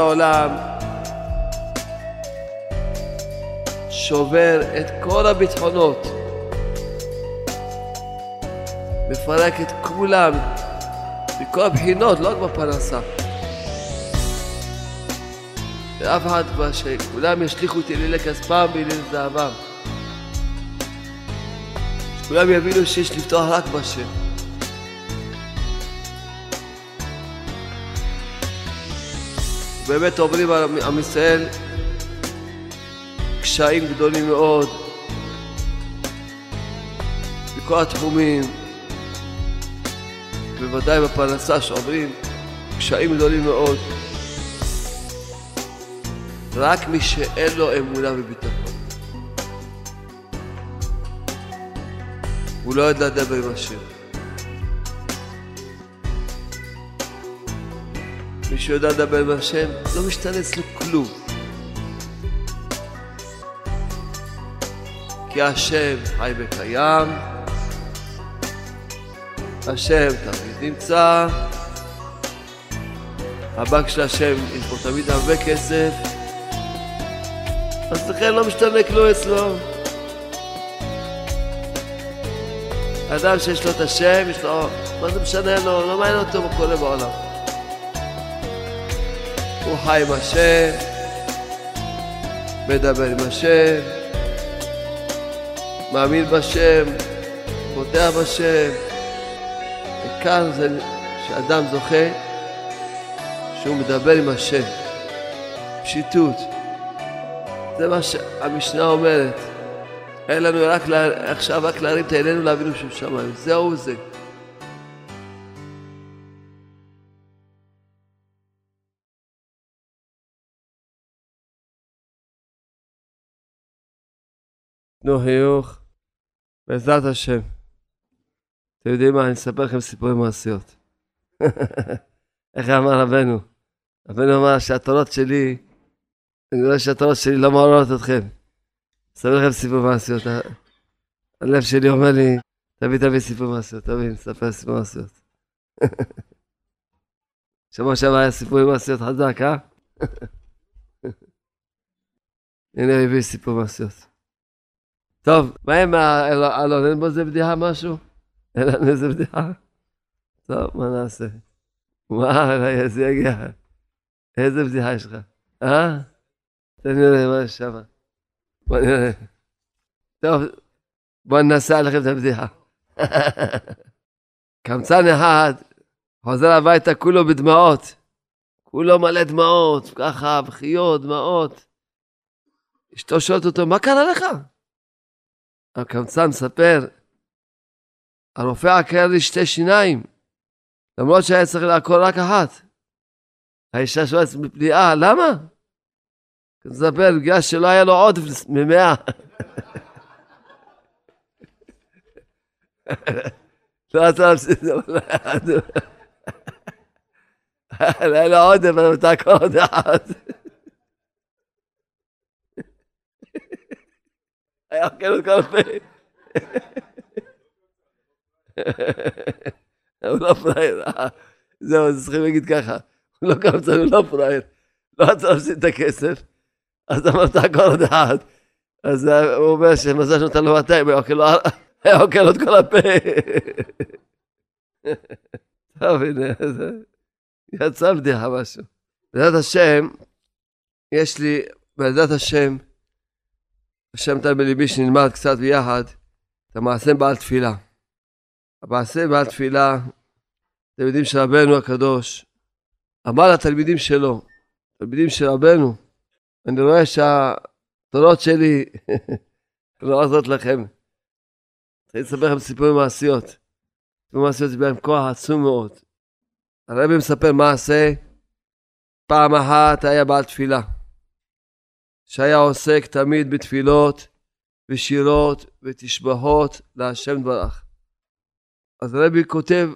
העולם שובר את כל הביטחונות, מפרק את כולם מכל הבחינות, לא רק בפרנסה. ואף אחד כבר שכולם ישליכו אותי אלילי כספם ואלילי זהבם. שכולם יבינו שיש לפתוח רק בשם. באמת עוברים עם ישראל קשיים גדולים מאוד בכל התחומים, בוודאי בפרנסה שעוברים קשיים גדולים מאוד. רק מי שאין לו אמונה וביטחון. הוא לא יודע לדבר עם השם. שיודע לדבר עם השם, לא משתנה אצלו כלום. כי השם חי וקיים, השם תמיד נמצא, הבנק של השם יש בו תמיד הרבה כסף, אז לכן לא משתנה כלום אצלו. אדם שיש לו את השם, יש לו... מה זה משנה לו? לא מעניין אותו מה קורה בעולם. חי עם השם, מדבר עם השם, מאמין בשם, פותח בשם. וכאן זה שאדם זוכה שהוא מדבר עם השם. פשיטות. זה מה שהמשנה אומרת. אין לנו רק לה... עכשיו רק להרים את עינינו לאבינו שבשמיים. זהו זה. תנו חיוך, בעזרת השם. אתם יודעים מה, אני אספר לכם סיפורי מעשיות. איך אמר רבנו? רבנו אמר שהתורות שלי, אני רואה שהתורות שלי לא מעוררות אתכם. אספר לכם סיפור מעשיות. הלב שלי אומר לי, תביא תביא סיפור מעשיות, תביא, נספר סיפור מעשיות. שבוע שעבר היה סיפור מעשיות חזק, אה? הנה הביא סיפור מעשיות. טוב, מה עם אלון? אין בו איזה בדיחה משהו? אין לנו איזה בדיחה? טוב, מה נעשה? מה, איזה יגיע? איזה בדיחה יש לך? אה? תן לי לראה מה יש שם. בוא נראה. טוב, בוא ננסה עליכם את הבדיחה. קמצן אחד חוזר הביתה כולו בדמעות. כולו מלא דמעות, ככה, בכיות, דמעות. אשתו שואלת אותו, מה קרה לך? הקמצן מספר, הרופא עקר לי שתי שיניים, למרות שהיה צריך לעקור רק אחת. האישה שואלת בפליאה, למה? מספר, בגלל שלא היה לו עודף ממאה. לא רצה להפסיד את זה, לא היה לו עודף, אבל תעקור עוד אחת. היה אוכל עוד כל הפה. הוא לא פראייר, זהו, צריכים להגיד ככה, הוא לא קמצן, הוא לא פראייר, לא רצה להפסיד את הכסף, אז אמר תעקור עוד אחד, אז הוא אומר שמזל שנותן לו 200, היה אוכל עוד כל הפה. טוב, הנה, יצא בדיחה משהו. בעזרת השם, יש לי, בעזרת השם, השם נתן בליבי שנלמד קצת ביחד את המעשה בעל תפילה. המעשה בעל תפילה, אתם יודעים שרבנו הקדוש אמר לתלמידים שלו, תלמידים של רבנו, אני רואה שהתורות שלי לא עוזרות לכם. אני אספר לכם סיפורים מעשיות. סיפורים מעשיות זה בהם כוח עצום מאוד. הרבי מספר מעשה, פעם אחת היה בעל תפילה. שהיה עוסק תמיד בתפילות ושירות ותשבחות להשם דברך. אז הרבי כותב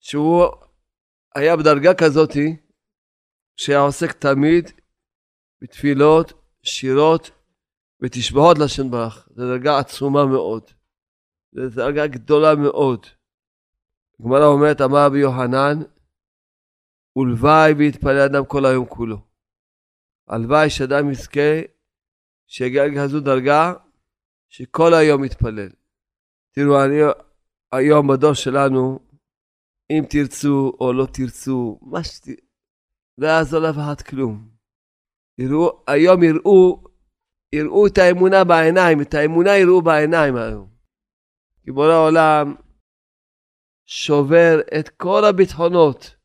שהוא היה בדרגה כזאתי שהיה עוסק תמיד בתפילות, שירות ותשבחות להשם ברך. זו דרגה עצומה מאוד. זו דרגה גדולה מאוד. הגמרא אומרת, אמר רבי יוחנן, ולוואי ויתפלל אדם כל היום כולו. הלוואי שאדם יזכה שיגיע לכזו דרגה שכל היום יתפלל. תראו, אני היום בדור שלנו, אם תרצו או לא תרצו, מה שת... לא יעזור לאף אחד כלום. יראו, היום יראו, יראו את האמונה בעיניים, את האמונה יראו בעיניים היום. כי בורא העולם שובר את כל הביטחונות.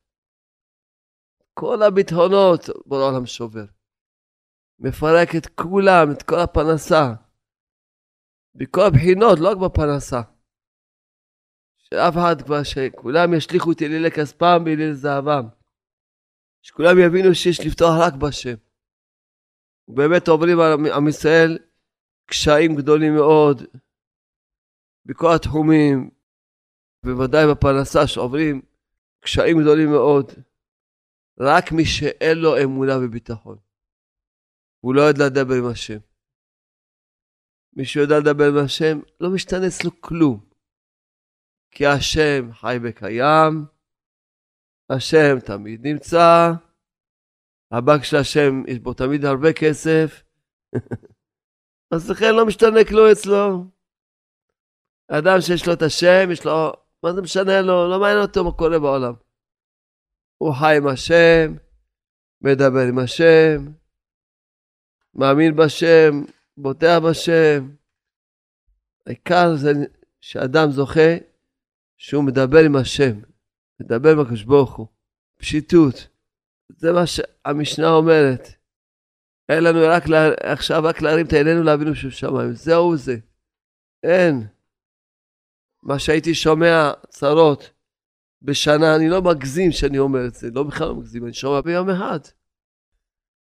כל הביטחונות בורא העולם שובר. מפרק את כולם, את כל הפרנסה. בכל הבחינות, לא רק בפרנסה. שאף אחד כבר, שכולם ישליכו את אלילי כספם ואלילי זהבם. שכולם יבינו שיש לפתוח רק בשם. ובאמת עוברים על עם ישראל קשיים גדולים מאוד בכל התחומים, בוודאי בפרנסה שעוברים קשיים גדולים מאוד. רק מי שאין לו אמונה וביטחון. הוא לא יודע לדבר עם השם. מי שיודע לדבר עם השם, לא משתנה אצלו כלום. כי השם חי וקיים, השם תמיד נמצא, הבנק של השם יש בו תמיד הרבה כסף, אז לכן לא משתנה כלום אצלו. אדם שיש לו את השם, יש לו, מה זה משנה לו? לא מעניין אותו מה קורה בעולם. הוא חי עם השם, מדבר עם השם, מאמין בשם, בוטח בשם. העיקר זה שאדם זוכה שהוא מדבר עם השם, מדבר עם הקדוש ברוך הוא, פשיטות. זה מה שהמשנה אומרת. אין לנו רק לה, עכשיו רק להרים את עינינו לאבינו שבשמיים, זהו זה. אין. מה שהייתי שומע צרות בשנה, אני לא מגזים שאני אומר את זה, לא בכלל לא מגזים, אני שומע ביום אחד.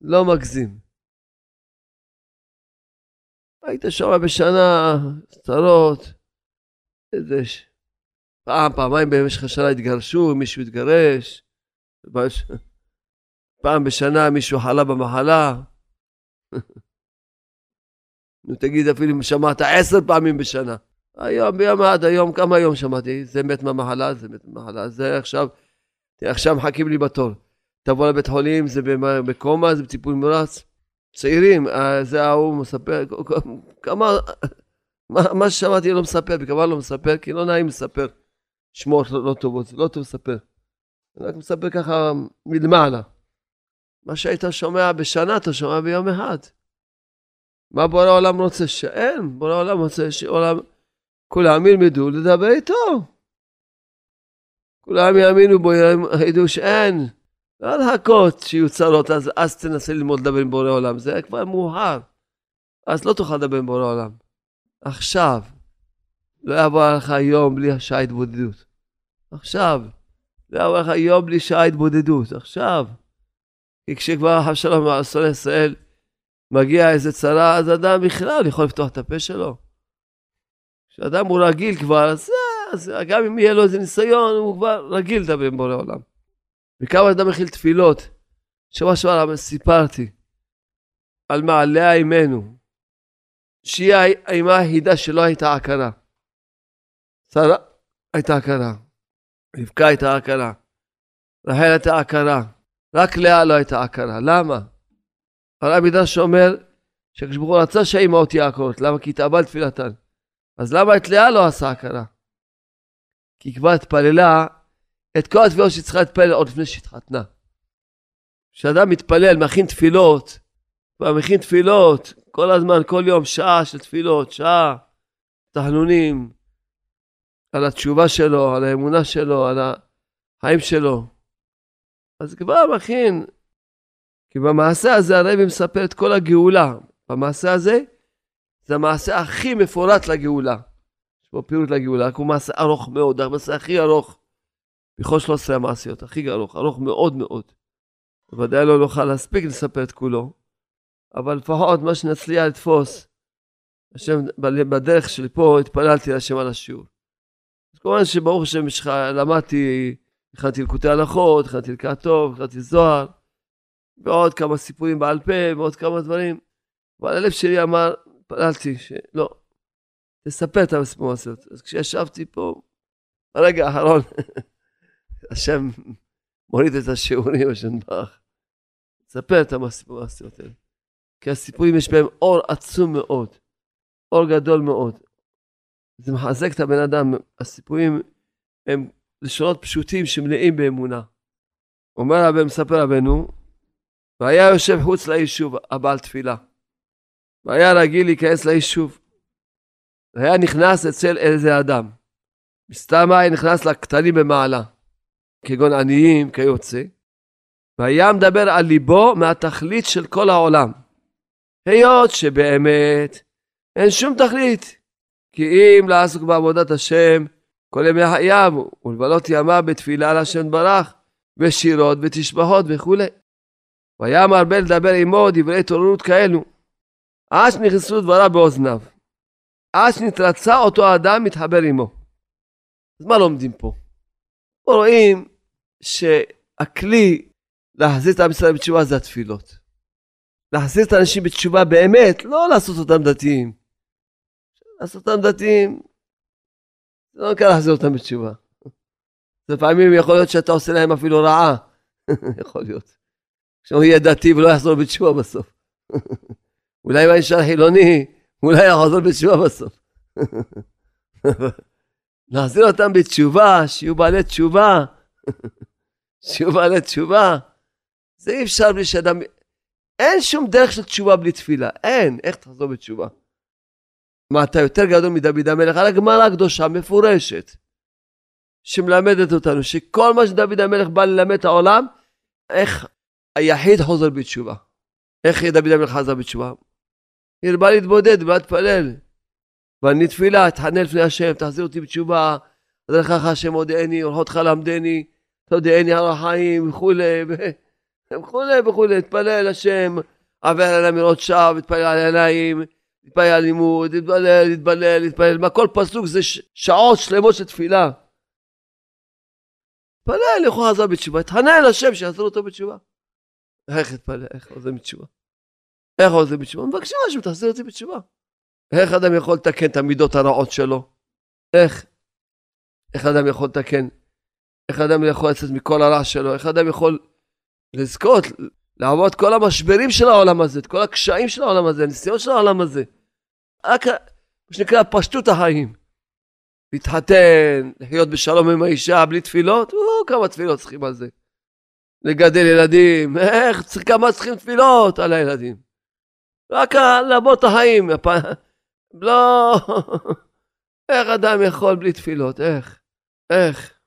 לא מגזים. היית שומע בשנה צרות, איזה פעם, פעמיים במשך השנה התגרשו, מישהו התגרש, פעם בשנה מישהו חלה במחלה. נו תגיד אפילו אם שמעת עשר פעמים בשנה. היום, ביום אחד, היום, כמה היום שמעתי? זה מת מהמחלה, זה מת מהמחלה, זה עכשיו, עכשיו מחכים לי בתור. תבוא לבית חולים, זה בקומה, זה בטיפול נמרץ. צעירים, אה, זה ההוא מספר, כמה, מה, מה ששמעתי לא מספר, בכמה לא מספר, כי לא נעים לספר. שמועות לא, לא טובות, לא טוב לספר. אני רק מספר ככה מלמעלה. מה שהיית שומע בשנה, אתה שומע ביום אחד. מה בורא העולם רוצה? שאין, בורא העולם רוצה שעולם, כולם ילמדו לדבר איתו. כולם יאמינו בו, ידעו שאין. לא לחכות שיהיו צרות, אז, אז תנסה ללמוד לדבר עם בורא עולם. זה כבר מאוחר. אז לא תוכל לדבר עם בורא עולם. עכשיו. לא יבוא עליך יום בלי שעה התבודדות. עכשיו. לא יבוא עליך יום בלי שעה התבודדות. עכשיו. כי כשכבר אבשלום אסון ישראל מגיע איזה צרה, אז אדם בכלל יכול לפתוח את הפה שלו. כשאדם הוא רגיל כבר, אז, אז גם אם יהיה לו איזה ניסיון, הוא כבר רגיל לדבר עם בורא עולם. וכמה אדם מכיל תפילות. שבוע שעבר סיפרתי על מעלה אימנו, שהיא האימה היחידה שלא הייתה עקרה. שרה הייתה עקרה, רבקה הייתה עקרה, רחל הייתה עקרה, רק לאה לא הייתה עקרה. למה? הרב מדרש אומר שהקדוש רצה שהאימהות יהיו עקרות, למה? כי התאבל תפילתן. אז למה את לאה לא עשה עקרה? כי כבר התפללה את כל התפילות שהיא צריכה להתפלל עוד לפני שהתחתנה. כשאדם מתפלל, מכין תפילות, כבר מכין תפילות, כל הזמן, כל יום, שעה של תפילות, שעה, תחנונים, על התשובה שלו, על האמונה שלו, על החיים שלו. אז כבר מכין. כי במעשה הזה הרבי מספר את כל הגאולה. במעשה הזה, זה המעשה הכי מפורט לגאולה. יש פה פירוט לגאולה, הוא מעשה ארוך מאוד, המעשה הכי ארוך בכל 13 המעשיות, הכי ארוך, ארוך מאוד מאוד. בוודאי לא נוכל להספיק לספר את כולו, אבל לפחות מה שנצליח לתפוס, השם, בדרך שלי פה התפללתי להשם על השיעור. אז כמובן שברוך השם למדתי, הכנתי לקוטי הלכות, הכנתי לקראת טוב, הכנתי זוהר, ועוד כמה סיפורים בעל פה, ועוד כמה דברים. אבל הלב שלי אמר, התפללתי שלא, תספר את הזה. אז כשישבתי פה, ברגע האחרון, השם מוריד את השיעורים, השם ברח. ספר את המעשיות האלה. כי הסיפורים יש בהם אור עצום מאוד, אור גדול מאוד. זה מחזק את הבן אדם, הסיפורים הם לשונות פשוטים שמלאים באמונה. אומר הבן, מספר רבנו, והיה יושב חוץ ליישוב הבעל תפילה. והיה רגיל להיכנס ליישוב. והיה נכנס אצל איזה אדם. מסתם היה נכנס לקטנים במעלה, כגון עניים כיוצא. והיה מדבר על ליבו מהתכלית של כל העולם. היות שבאמת אין שום תכלית. כי אם לעסוק בעבודת השם כל ימי חייו ולבלות ימיו בתפילה להשם ברך, בשירות, בתשבחות וכולי. והיה מרבה לדבר עמו דברי התעוררות כאלו. עד שנכנסו דבריו באוזניו. עד שנתרצה אותו האדם מתחבר עמו. אז מה לומדים פה? רואים שהכלי להחזיר את עם ישראל בתשובה זה התפילות. להחזיר את האנשים בתשובה באמת, לא לעשות אותם דתיים. לעשות אותם דתיים, זה לא נקרא להחזיר אותם בתשובה. לפעמים יכול להיות שאתה עושה להם אפילו רעה. יכול להיות. שהוא יהיה דתי ולא יחזור בתשובה בסוף. אולי אם נשאר חילוני, אולי יחזור בתשובה בסוף. להחזיר אותם בתשובה, שיהיו בעלי תשובה. שיהיו בעלי תשובה. זה אי אפשר בלי שאדם... אין שום דרך של תשובה בלי תפילה. אין. איך תחזור בתשובה? מה, אתה יותר גדול מדוד המלך? על הגמרא הקדושה מפורשת, שמלמדת אותנו שכל מה שדוד המלך בא ללמד את העולם, איך היחיד חוזר בתשובה. איך דוד המלך חזר בתשובה? הרבה להתבודד ולהתפלל. ואני תפילה, אתחנן לפני השם, תחזיר אותי בתשובה, דרכך השם הודיעני, אורחותך למדני, תודיעני על החיים וכולי, וכולי וכולי, תפלל השם, עבר על אמירות שווא, תפלל על העיניים, להתפלל על לימוד, להתפלל, להתפלל, מה כל פסוק זה שעות שלמות של תפילה. תפלל, יכול לעזור בתשובה, תחנן השם שיעזור אותו בתשובה. איך תתפלל, איך עוזר בתשובה? איך עוזר בתשובה? מבקשים משהו, תחזיר אותי בתשובה. איך אדם יכול לתקן את המידות הרעות שלו? איך? איך אדם יכול לתקן? איך אדם יכול לצאת מכל הרע שלו? איך אדם יכול לזכות לעבור את כל המשברים של העולם הזה, את כל הקשיים של העולם הזה, הניסיון של העולם הזה. רק מה שנקרא פשטות החיים. להתחתן, לחיות בשלום עם האישה בלי תפילות, או, כמה תפילות צריכים על זה. לגדל ילדים, איך, כמה צריכים תפילות על הילדים. רק לעבור את החיים, לא, איך אדם יכול בלי תפילות, איך, איך,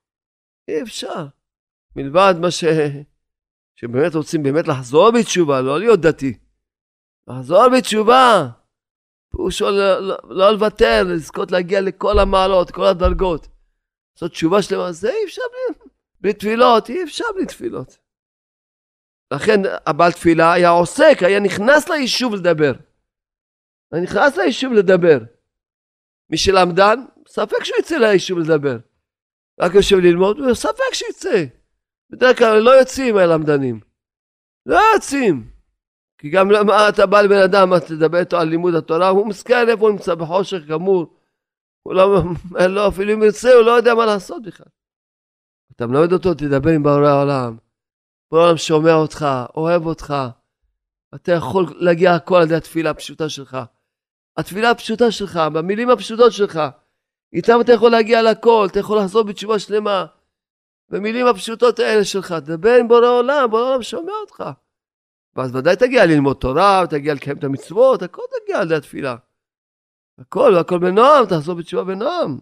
אי אפשר. מלבד מה ש... שבאמת רוצים באמת לחזור בתשובה, לא להיות דתי. לחזור בתשובה. פירושו לא, לא, לא לוותר, לזכות להגיע לכל המעלות, כל הדרגות. לעשות תשובה שלמה, זה אי אפשר בלי, בלי תפילות, אי אפשר בלי תפילות. לכן הבעל תפילה היה עוסק, היה נכנס ליישוב לדבר. היה נכנס ליישוב לדבר. מי שלמדן, ספק שהוא יצא ליישוב לדבר. רק יושב ללמוד, ספק שיצא. בדרך כלל לא יוצאים הלמדנים. לא יוצאים. כי גם למה אתה בא לבן אדם, אתה תדבר איתו על לימוד התורה, הוא מסכן איפה הוא נמצא בחושך גמור. הוא לא, לא, אפילו אם ירצה, הוא לא יודע מה לעשות בכלל. אתה מלמד אותו, תדבר עם בורא העולם. בורא העולם שומע אותך, אוהב אותך. אתה יכול להגיע הכל על ידי התפילה הפשוטה שלך. התפילה הפשוטה שלך, במילים הפשוטות שלך. איתם אתה יכול להגיע לכל, אתה יכול לחזור בתשובה שלמה. במילים הפשוטות האלה שלך, דבר עם בורא עולם, בורא עולם שומע אותך. ואז ודאי תגיע ללמוד תורה, תגיע לקיים את המצוות, הכל תגיע על ידי התפילה. הכל, והכל בנועם, תחזור בתשובה בנועם.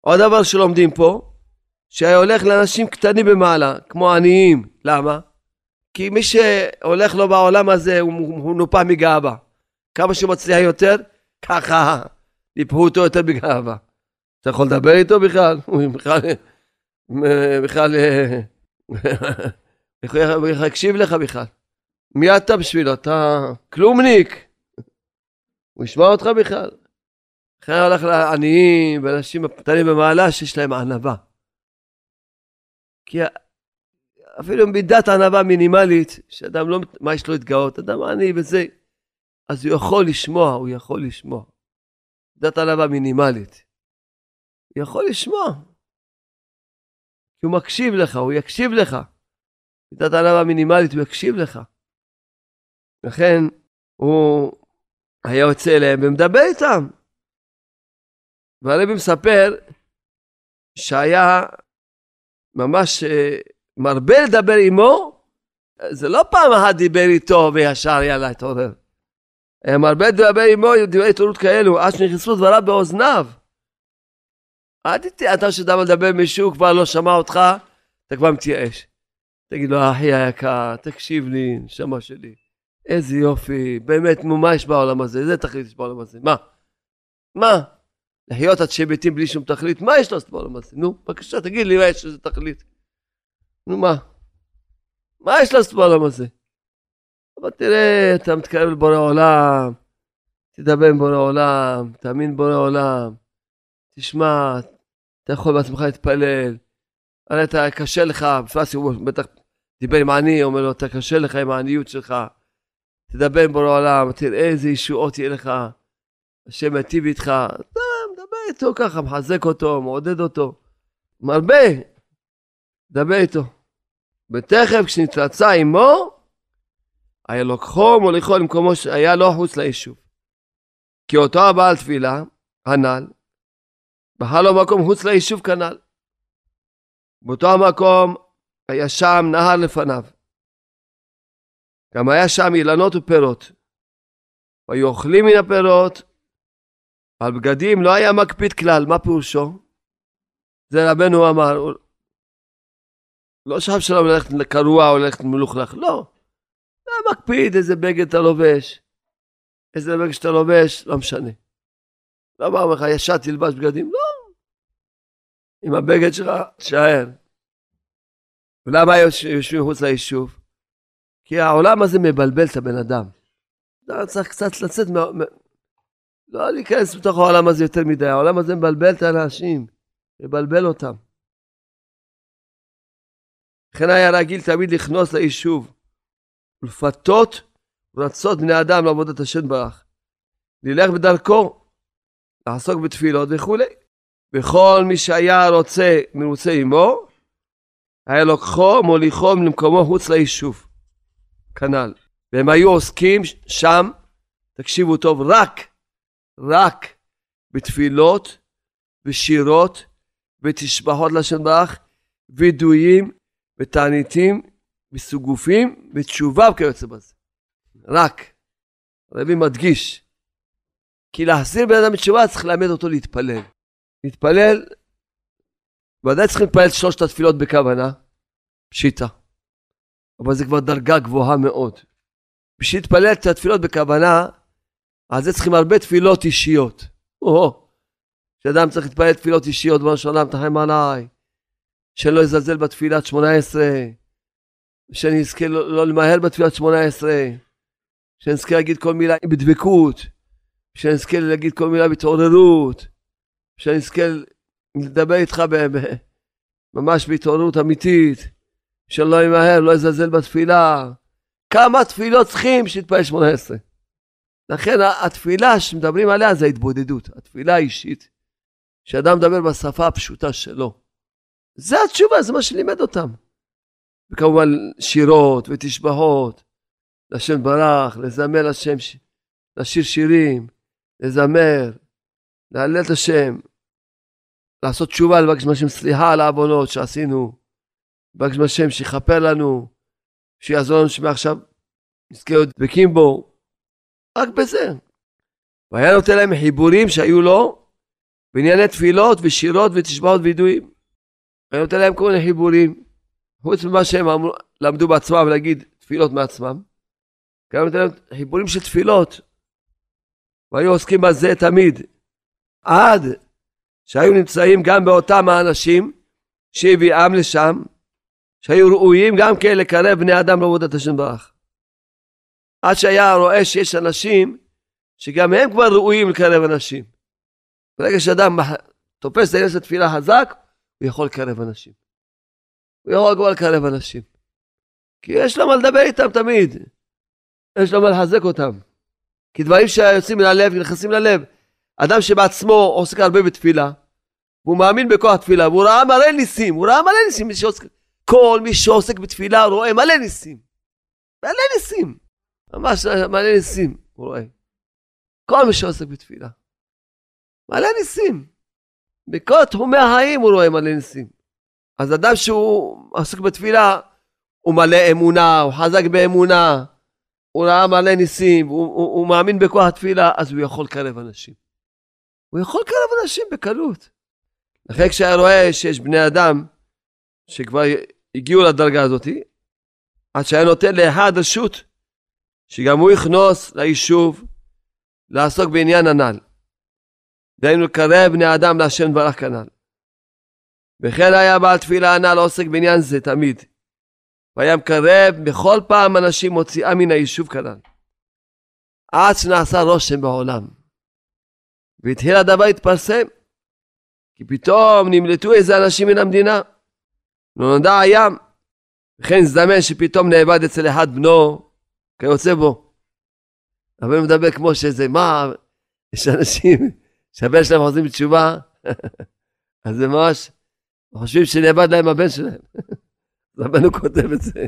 עוד דבר שלומדים פה, הולך לאנשים קטנים במעלה, כמו עניים. למה? כי מי שהולך לו בעולם הזה, הוא, הוא נופה מגאווה. כמה שהוא מצליח יותר, ככה ניפחו אותו יותר בגאווה. אתה יכול לדבר איתו בכלל? הוא בכלל בכלל, אה, איך יקשיב לך בכלל? מי אתה בשבילו? אתה כלומניק. הוא ישמע אותך בכלל. לכן הלך לעניים ולאנשים הקטנים במעלה שיש להם ענווה. כי אפילו מידת ענווה מינימלית, שאדם לא, מה יש לו להתגאות? אדם עני וזה, אז הוא יכול לשמוע, הוא יכול לשמוע. מידת ענווה מינימלית. הוא יכול לשמוע. כי הוא מקשיב לך, הוא יקשיב לך. מידת הענווה המינימלית, הוא יקשיב לך. לכן הוא היה יוצא אליהם ומדבר איתם. והרבי מספר שהיה ממש אה, מרבה לדבר עמו, זה לא פעם אחת דיבר איתו וישר יאללה התעורר. היה מרבה לדבר עמו דברי התעוררות כאלו, עד שנכנסו דבריו באוזניו. אל תתהיה, אתה שאתה מדבר מישהו, כבר לא שמע אותך, אתה כבר מתייאש. תגיד לו, אחי היקר, תקשיב לי, נשמה שלי. איזה יופי, באמת, נו, מה יש בעולם הזה? איזה תכלית יש בעולם הזה? מה? מה? לחיות עד שביתים בלי שום תכלית? מה יש לעשות בעולם הזה? נו, בבקשה, תגיד לי מה יש לזה תכלית. נו, מה? מה יש לעשות בעולם הזה? אבל תראה, אתה מתקרב לבורא עולם, תדבר עם בורא עולם, תאמין בורא עולם, תשמע, אתה יכול בעצמך להתפלל. הרי אתה קשה לך, בפרס הוא בטח דיבר עם עני, אומר לו, אתה קשה לך עם העניות שלך. תדבר עם בורא עולם, תראה איזה ישועות יהיה לך, השם יטיב איתך. אתה מדבר איתו ככה, מחזק אותו, מעודד אותו. מרבה, דבר איתו. ותכף כשנתרצה עמו, היה לוקחו מוליכו למקומו שהיה לו חוץ ליישוב. כי אותו הבעל תפילה, הנ"ל, בחר לו מקום חוץ ליישוב כנ"ל. באותו המקום היה שם נהר לפניו. גם היה שם אילנות ופירות. והיו אוכלים מן הפירות, על בגדים לא היה מקפיד כלל, מה פירושו? זה רבנו אמר, לא שחב שלום ללכת קרוע או ללכת מלוכלך, לא. מקפיד איזה בגד אתה לובש, איזה בגד שאתה לובש, לא משנה. לא אמר לך, ישר תלבש בגדים, לא. עם הבגד שלך, תשאר. ולמה יושבים מחוץ ליישוב? כי העולם הזה מבלבל את הבן אדם. אתה צריך קצת לצאת מה... לא להיכנס בתוך העולם הזה יותר מדי, העולם הזה מבלבל את האנשים, מבלבל אותם. לכן היה רגיל תמיד לכנוס ליישוב, ולפתות ולרצות בני אדם לעבודת השם ברך. ללך בדרכו, לעסוק בתפילות וכולי. וכל מי שהיה רוצה מרוצה עמו, היה לוקחו, מוליכו למקומו חוץ ליישוב. כנ"ל. והם היו עוסקים שם, תקשיבו טוב, רק, רק בתפילות, בשירות, בתשבחות לשם ברך, וידויים, ותעניתים, וסוגופים, ותשובה וכיוצא בזה. רק. הרבי מדגיש, כי להחזיר בן אדם בתשובה צריך ללמד אותו להתפלל. להתפלל, ודאי צריכים להתפלל שלושת התפילות בכוונה, פשיטה. אבל זה כבר דרגה גבוהה מאוד. בשביל להתפלל את התפילות בכוונה, על זה צריכים הרבה תפילות אישיות. או, שאדם צריך להתפלל תפילות אישיות, דבר ראשונה, מתחם עליי, שאני לא אזלזל בתפילת שמונה עשרה, שאני אזכה לא, לא למהר בתפילת שמונה עשרה, שאני אזכה להגיד כל מילה בדבקות, שאני אזכה להגיד כל מילה בהתעוררות, שאני אזכה לדבר איתך ב, ב, ממש בהתעוררות אמיתית, שאני לא אמהר, לא אזלזל בתפילה. כמה תפילות צריכים שיתפלל שמונה עשרה. לכן התפילה שמדברים עליה זה ההתבודדות, התפילה האישית, שאדם מדבר בשפה הפשוטה שלו. זה התשובה, זה מה שלימד אותם. וכמובן שירות ותשבחות, לשם ברך, לזמר לשם, לשיר שירים, לזמר, להלל את השם, לעשות תשובה, לבקש מהשם סליחה על העוונות שעשינו, לבקש מהשם שיכפר לנו, שיעזור לנו שמעכשיו נזכה להיות דבקים בו, רק בזה. והיה נותן להם חיבורים שהיו לו בענייני תפילות ושירות ותשבחות וידועים. היה נותן להם כל מיני חיבורים, חוץ ממה שהם אמרו, למדו בעצמם ולהגיד תפילות מעצמם. גם נותן להם של תפילות, והיו עוסקים בזה תמיד, עד שהיו נמצאים גם באותם האנשים שהביאם לשם, שהיו ראויים גם כן לקרב בני אדם לעבודת השם ברך. עד שהיה רואה שיש אנשים שגם הם כבר ראויים לקרב אנשים. ברגע שאדם תופס את העניין של תפילה חזק, הוא יכול לקרב אנשים. הוא יכול כבר לקרב אנשים. כי יש לו מה לדבר איתם תמיד. יש לו מה לחזק אותם. כי דברים שיוצאים מן הלב נכנסים ללב. אדם שבעצמו עוסק הרבה בתפילה, והוא מאמין בכוח התפילה, והוא ראה מלא ניסים, הוא ראה מלא ניסים, שעוסק... כל מי שעוסק בתפילה רואה מלא ניסים. מלא ניסים. ממש מלא ניסים, הוא רואה. כל מי שעוסק בתפילה. מלא ניסים. בכל תחומי החיים הוא רואה מלא ניסים. אז אדם שהוא עוסק בתפילה, הוא מלא אמונה, הוא חזק באמונה, הוא ראה מלא ניסים, הוא, הוא, הוא מאמין בכוח התפילה, אז הוא יכול לקרב אנשים. הוא יכול לקרב אנשים בקלות. לכן כשהיה רואה שיש בני אדם שכבר הגיעו לדרגה הזאת, עד שהיה נותן לאחד רשות, שגם הוא יכנוס ליישוב לעסוק בעניין הנ"ל. דהיינו לקרב בני אדם להשם ברך כנ"ל. וכן היה בעל תפילה הנ"ל עוסק בעניין זה תמיד. והיה מקרב בכל פעם אנשים מוציאה מן היישוב כנ"ל. עד שנעשה רושם בעולם. והתחיל הדבר להתפרסם. כי פתאום נמלטו איזה אנשים מן המדינה. לא נודע הים. וכן זדמן שפתאום נאבד אצל אחד בנו כיוצא בו. אבל הוא מדבר כמו שזה, מה, יש אנשים שהבן שלהם חוזרים בתשובה, אז זה ממש, חושבים שנאבד להם הבן שלהם. רבנו כותב את זה.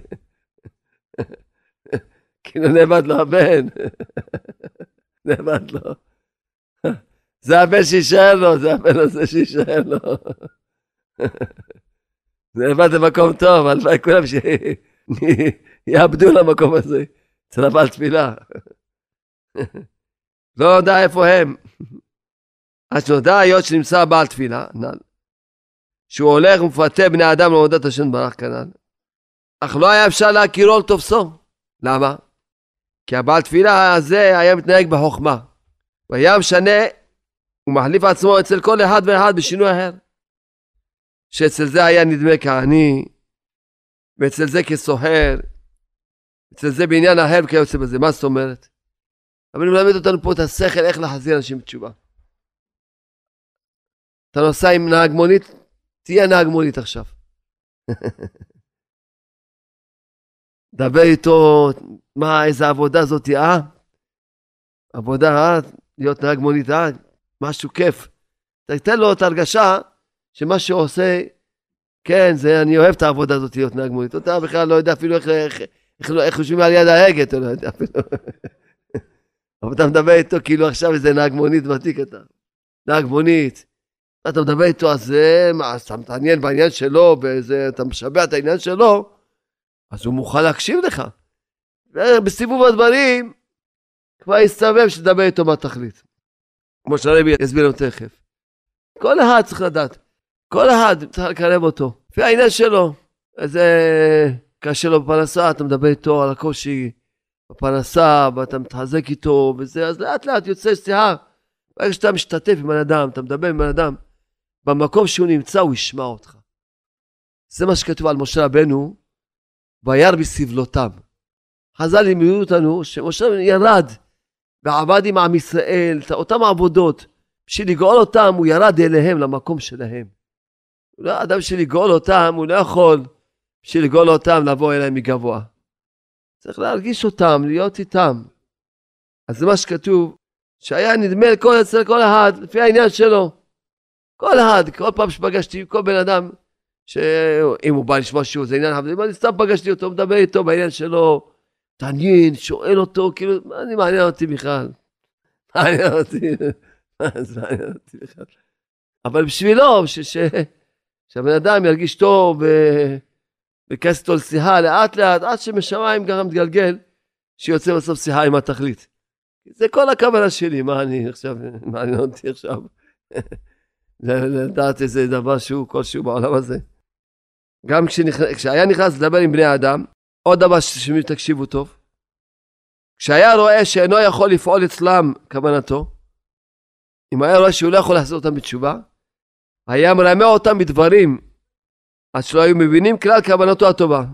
כאילו נאבד לו הבן. נאבד לו. זה הבן שישאר לו, זה הבן הזה שישאר לו. נאבד למקום טוב, הלוואי כולם שיאבדו למקום הזה, אצל הבעל תפילה. לא יודע איפה הם. אז נודע היות שנמצא בעל תפילה, שהוא הולך ומפתה בני אדם לעבודת השם ברח כנ"ל. אך לא היה אפשר להכירו לתופסו. למה? כי הבעל תפילה הזה היה מתנהג בחוכמה. והיה משנה, הוא מחליף עצמו אצל כל אחד ואחד בשינוי אחר. שאצל זה היה נדמה כעני, ואצל זה כסוחר, אצל זה בעניין אחר וכיוצא בזה. מה זאת אומרת? אבל הוא מלמד אותנו פה את השכל איך להחזיר אנשים בתשובה. אתה נוסע עם נהג מונית, תהיה נהג מונית עכשיו. דבר איתו, מה, איזה עבודה זאת, אה? עבודה, אה? להיות נהג מונית, אה? משהו כיף. תתן לו את ההרגשה שמה שהוא עושה, כן, זה, אני אוהב את העבודה הזאת להיות נהג מונית. אתה בכלל לא יודע אפילו איך, איך, איך, איך חושבים על יד ההגה, אתה לא יודע אפילו. אבל אתה מדבר איתו כאילו עכשיו איזה נהג מונית ותיק אתה. נהג מונית. אתה מדבר איתו, אז זה, מה, אתה מתעניין בעניין שלו, וזה, אתה משבע את העניין שלו, אז הוא מוכן להקשיב לך. בסיבוב הדברים, כבר יסתובב שתדבר איתו מה תחליט. כמו שהרבי יסביר לנו תכף. כל אחד צריך לדעת. כל אחד צריך לקרב אותו. לפי העניין שלו. איזה קשה לו בפרנסה, אתה מדבר איתו על הקושי בפרנסה, ואתה מתחזק איתו, וזה, אז לאט לאט יוצא שיחה. ברגע שאתה משתתף עם בן אדם, אתה מדבר עם בן אדם, במקום שהוא נמצא הוא ישמע אותך. זה מה שכתוב על משה רבנו, וירא בסבלותם. חז"ל לימדו אותנו שמשה ירד ועבד עם עם ישראל, את אותם עבודות, בשביל לגאול אותם הוא ירד אליהם למקום שלהם. לא אדם בשביל לגאול אותם, הוא לא יכול בשביל לגאול אותם לבוא אליהם מגבוה. צריך להרגיש אותם, להיות איתם. אז זה מה שכתוב, שהיה נדמה לכל אצל כל אחד, לפי העניין שלו. כל אחד, כל פעם שפגשתי כל בן אדם, שאם הוא בא לשמוע שיעור זה עניין אבל אני סתם פגשתי אותו, מדבר איתו בעניין שלו, תעניין, שואל אותו, כאילו, מה זה מעניין אותי בכלל? מעניין אותי, מה זה מעניין אותי בכלל? אבל בשבילו, שהבן אדם ירגיש טוב וכנס אותו לשיחה לאט לאט, עד שמשמיים גם מתגלגל, שיוצא בסוף שיחה עם התכלית. זה כל הכוונה שלי, מה אני עכשיו, מעניין אותי עכשיו. לדעת איזה דבר שהוא כלשהו בעולם הזה. גם כשהיה נכנס לדבר עם בני אדם, עוד דבר שתקשיבו טוב, כשהיה רואה שאינו יכול לפעול אצלם כוונתו, אם היה רואה שהוא לא יכול לעשות אותם בתשובה, היה מרמה אותם בדברים עד שלא היו מבינים כלל כוונתו הטובה.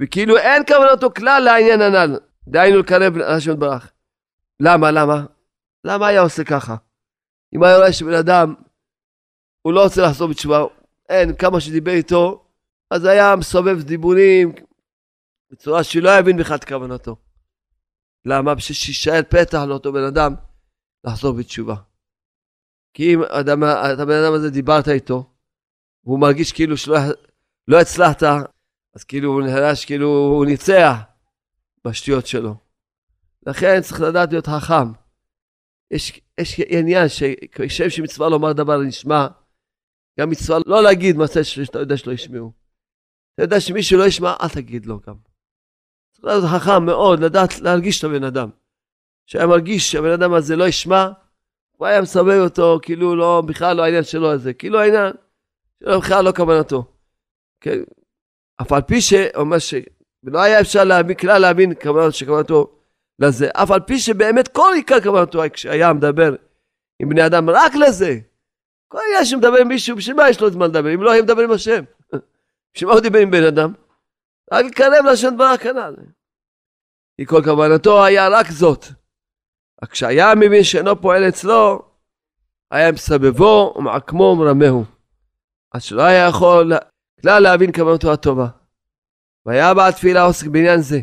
וכאילו אין כוונתו כלל לעניין הנ"ל, דהיינו לקרב השם יתברך. למה? למה? למה היה עושה ככה? אם היה רואה שבן אדם הוא לא רוצה לחזור בתשובה, אין, כמה שדיבר איתו, אז היה מסובב דיבורים בצורה שלא יבין בכלל את כוונתו. למה? בשביל שישאל פתח לאותו בן אדם לחזור בתשובה. כי אם אדם, את הבן אדם הזה דיברת איתו, והוא מרגיש כאילו שלא לא הצלחת, אז כאילו הוא נראה שכאילו הוא ניצח בשטויות שלו. לכן צריך לדעת להיות חכם. יש, יש עניין שכשם שמצווה לומר דבר נשמע, גם מצווה לא להגיד מעשה שאתה יודע שלא ישמעו. אתה יודע שמישהו לא ישמע, אל תגיד לו גם. צריך להיות חכם מאוד, לדעת להרגיש את הבן אדם. שהיה מרגיש שהבן אדם הזה לא ישמע, הוא היה מסובב אותו, כאילו לא, בכלל לא העניין שלו הזה, כאילו העניין שלו בכלל לא כוונתו. כן? אף על פי שאומר שלא היה אפשר להבין, כלל להבין כוונת שכוונתו לזה, אף על פי שבאמת כל עיקר כוונתו כשהיה מדבר עם בני אדם רק לזה. כל עניין שמדבר עם מישהו, בשביל מה יש לו זמן לדבר? אם לא היה מדבר עם השם. בשביל מה הוא דיבר עם בן אדם? רק לקרב לשם דבר הכנ"ל. כי כל כוונתו היה רק זאת. רק כשהיה מבין שאינו פועל אצלו, היה מסבבו ומעקמו ומרמהו. אז שלא היה יכול כלל להבין כוונתו הטובה. והיה בעל תפילה עוסק בעניין זה.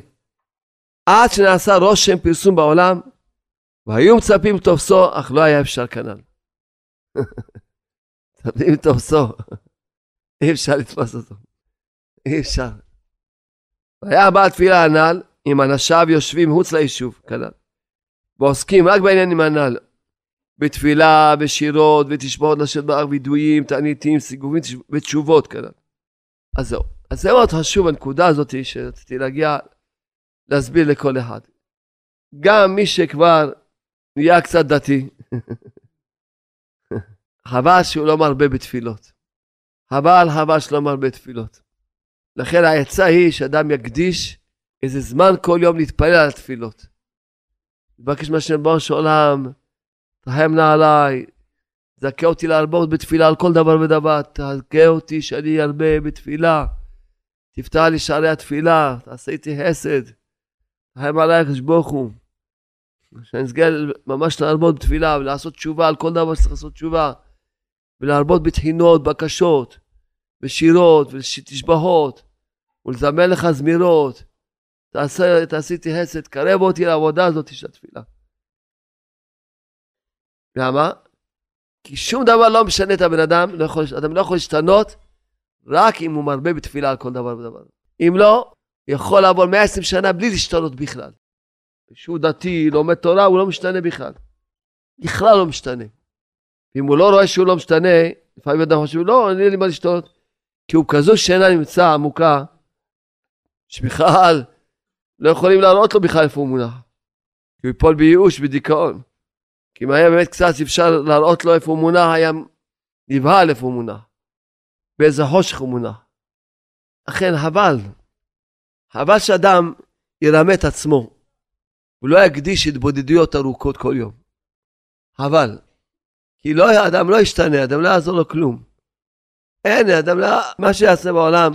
עד שנעשה רושם פרסום בעולם, והיו מצפים תופסו, אך לא היה אפשר כנ"ל. מצפים תופסו, אי אפשר לתפוס אותו. אי אפשר. והיה בעל תפילה הנ"ל, עם אנשיו יושבים מחוץ ליישוב, כנ"ל. ועוסקים רק בעניינים הנ"ל. בתפילה, בשירות, ותשבעות לשם באר וידויים, תעניתים, סיגובים ותשובות כנ"ל. אז זהו. אז זה מאוד חשוב הנקודה הזאת שרציתי להגיע, להסביר לכל אחד. גם מי שכבר נהיה קצת דתי, חבל שהוא לא מרבה בתפילות. חבל, חבל שלא מרבה תפילות. לכן העצה היא שאדם יקדיש איזה זמן כל יום להתפלל על התפילות. מבקש מהשם בראש עולם, תרחם נא עליי, זכה אותי להרבות בתפילה על כל דבר ודבר, תזכה אותי שאני ארבה בתפילה, תפתח לי שערי התפילה, תעשה איתי חסד, תרחם עליי הקדוש ברוך הוא. שאני אזכה ממש להרבות בתפילה ולעשות תשובה על כל דבר שצריך לעשות תשובה, ולהרבות בתחינות, בקשות, בשירות ותשבחות, ולזמן לך זמירות. תעשה, תעשי איתי חסד, קרב אותי לעבודה הזאת של התפילה. למה? כי שום דבר לא משנה את הבן אדם, לא יכול, אדם לא יכול להשתנות רק אם הוא מרבה בתפילה על כל דבר ודבר. אם לא, יכול לעבור 120 שנה בלי להשתנות בכלל. כשהוא דתי, לומד תורה, הוא לא משתנה בכלל. בכלל לא משתנה. אם הוא לא רואה שהוא לא משתנה, לפעמים אדם חושב, לא, אין לי מה לשתות. כי הוא כזו שינה נמצא עמוקה, שבכלל לא יכולים להראות לו בכלל איפה הוא מונח. כי הוא ייפול בייאוש, בדיכאון. כי אם היה באמת קצת אפשר להראות לו איפה הוא מונח, היה נבהל איפה הוא מונח. באיזה חושך הוא מונח. אכן, חבל. חבל שאדם ירמה את עצמו. הוא לא יקדיש התבודדויות ארוכות כל יום. חבל. כי לא, אדם לא ישתנה, אדם לא יעזור לו כלום. אין, אדם לא, מה שיעשה בעולם,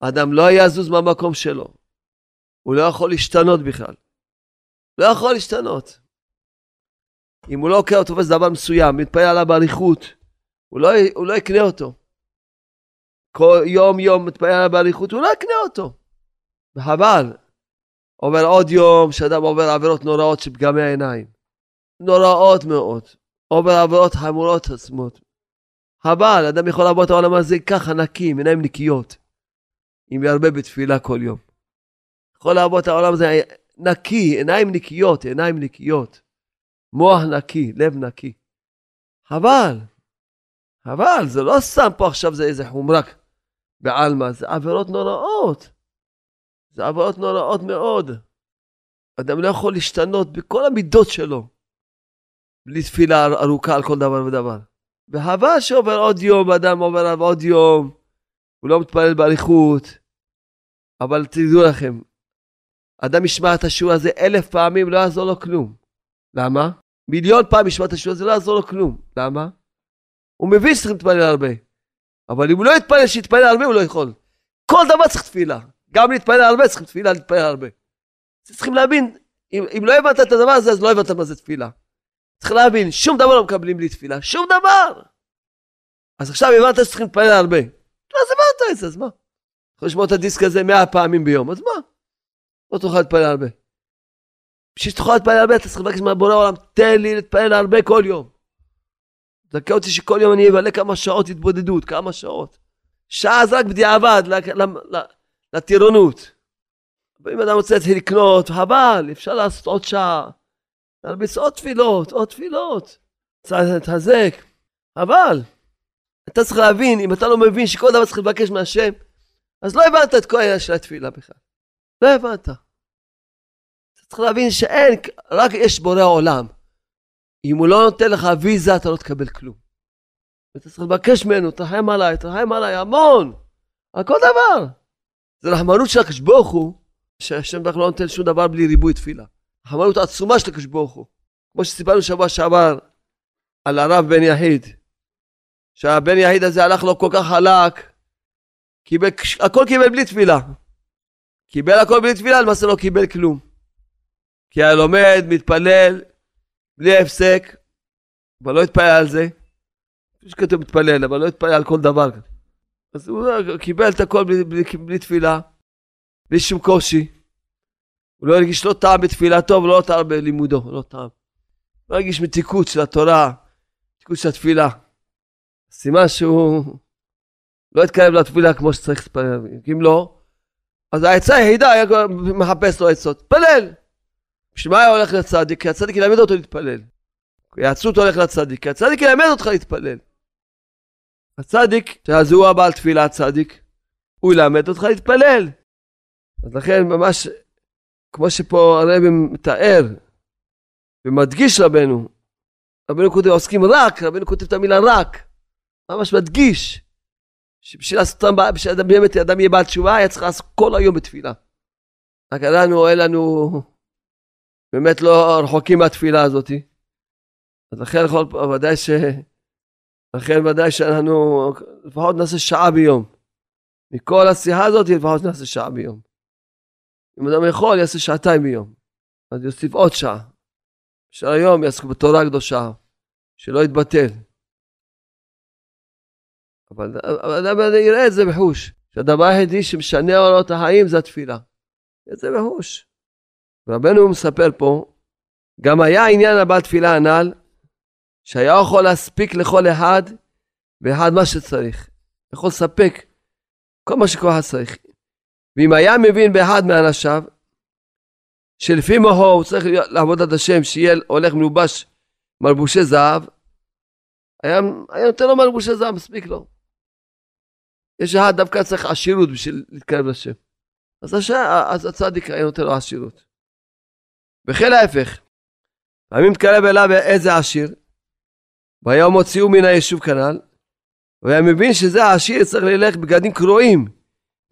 אדם לא יזוז מהמקום שלו. הוא לא יכול להשתנות בכלל. לא יכול להשתנות. אם הוא לא עוקר אותו תופס דבר מסוים, מתפלל עליו באריכות, הוא לא, הוא לא יקנה אותו. כל יום יום מתפלל עליו באריכות, הוא לא יקנה אותו. וחבל. עובר עוד יום שאדם עובר עבירות נוראות של פגמי העיניים. נוראות מאוד. עובר עבירות חמורות עצמות. חבל, אדם יכול לעבור את העולם הזה ככה נקי, עם עיניים נקיות. אם ירבה בתפילה כל יום. יכול לעבור את העולם הזה נקי, עיניים נקיות, עיניים נקיות. מוח נקי, לב נקי. חבל. חבל, זה לא סתם פה עכשיו זה איזה חומרה בעלמא, זה עבירות נוראות. זה עבירות נוראות מאוד. אדם לא יכול להשתנות בכל המידות שלו, בלי תפילה ארוכה על כל דבר ודבר. וחבל שעובר עוד יום, אדם עובר עליו עוד יום, הוא לא מתפלל באריכות, אבל תדעו לכם, אדם ישמע את השיעור הזה אלף פעמים, לא יעזור לו כלום. למה? מיליון פעם ישמע את השיעור הזה, לא יעזור לו כלום. למה? הוא מבין שצריך להתפלל הרבה. אבל אם הוא לא יתפלל, שיתפלל הרבה, הוא לא יכול. כל דבר צריך תפילה. גם להתפלל הרבה, צריכים תפילה להתפלל הרבה. צריכים להבין, אם, אם לא הבנת את הדבר הזה, אז לא הבנת מה זה תפילה. צריך להבין, שום דבר לא מקבלים בלי תפילה, שום דבר. אז עכשיו הבנת שצריכים להתפלל הרבה. אז הבנת את זה, אז מה? יכול לשמוע את הדיסק הזה מאה פעמים ביום, אז מה? לא תוכל להתפלל הרבה. בשביל שתוכל להתפלל הרבה, אתה צריך לבקש מהבורא העולם, תן לי להתפלל הרבה כל יום. זכה אותי שכל יום אני אבלה כמה שעות התבודדות, כמה שעות. שעה זה רק בדיעבד, לטירונות. אם אדם רוצה להתחיל לקנות, חבל, אפשר לעשות עוד שעה. להרביץ עוד תפילות, עוד תפילות. צריך להתחזק. אבל, אתה צריך להבין, אם אתה לא מבין שכל דבר צריך לבקש מהשם, אז לא הבנת את כל העניין של התפילה בכלל. לא הבנת. אתה צריך להבין שאין, רק יש בורא עולם. אם הוא לא נותן לך ויזה, אתה לא תקבל כלום. ואתה צריך לבקש ממנו, תרחם עליי, תרחם עליי, המון. על כל דבר. זה רחמנות של הקדוש ברוך שהשם לא נותן שום דבר בלי ריבוי תפילה. רחמנות עצומה של הקדוש ברוך הוא. כמו שסיפרנו שבוע שעבר על הרב בן יחיד, שהבן יחיד הזה הלך לו כל כך חלק, קיבל, הכל קיבל בלי תפילה. קיבל הכל בלי תפילה, למעשה לא קיבל כלום. כי היה לומד, מתפלל, בלי הפסק, אבל לא התפלל על זה. כפי שכתוב מתפלל, אבל לא התפלל על כל דבר. אז הוא קיבל את הכל בלי, בלי, בלי תפילה, בלי שום קושי. הוא לא הרגיש לא טעם בתפילתו ולא טעם בלימודו, לא טעם. לא הרגיש מתיקות של התורה, מתיקות של התפילה. סימן שהוא לא התקרב לתפילה כמו שצריך להתפלל. אם לא, אז העצה היחידה היה מחפש לו עצות. תפלל! בשביל מה היה הולך לצדיק? כי הצדיק ילמד אותו להתפלל. יעצות הולך לצדיק, כי הצדיק ילמד אותך להתפלל. הצדיק, שאז הוא הבעל תפילה הצדיק, הוא ילמד אותך להתפלל. אז לכן ממש, כמו שפה הרבי מתאר ומדגיש רבנו, רבנו כותב עוסקים רק, רבנו כותב את המילה רק, ממש מדגיש, שבשביל לעשות, בשביל אדם באמת, אדם יהיה בעל תשובה, היה צריך לעשות כל היום בתפילה. רק לנו, אין לנו, באמת לא רחוקים מהתפילה הזאתי. אז לכן ודאי ש... לכן ודאי שאנחנו לפחות נעשה שעה ביום. מכל השיחה הזאת לפחות נעשה שעה ביום. אם אדם יכול, יעשה שעתיים ביום. אז יוסיף עוד שעה. של היום יעסקו בתורה הקדושה, שלא יתבטל. אבל אדם יראה את זה בחוש, שהדבר היחידי שמשנה עולות החיים זה התפילה. זה בחוש. רבנו מספר פה, גם היה עניין הבעל תפילה הנ"ל, שהיה יכול להספיק לכל אחד ואחד מה שצריך. יכול לספק כל מה שכל אחד צריך. ואם היה מבין באחד מאנשיו, שלפי מוחו הוא צריך לעבוד עד השם, שיהיה הולך מלובש מלבושי זהב, היה, היה נותן לו מלבושי זהב, מספיק לו. יש אחד דווקא צריך עשירות בשביל להתקרב לשם. אז, הש... אז הצדיק היה נותן לו עשירות. וכן ההפך, פעמים מתקרב אליו איזה עשיר, והיה מוציאו מן היישוב כנ"ל, והיה מבין שזה העשיר צריך ללך בגדים קרועים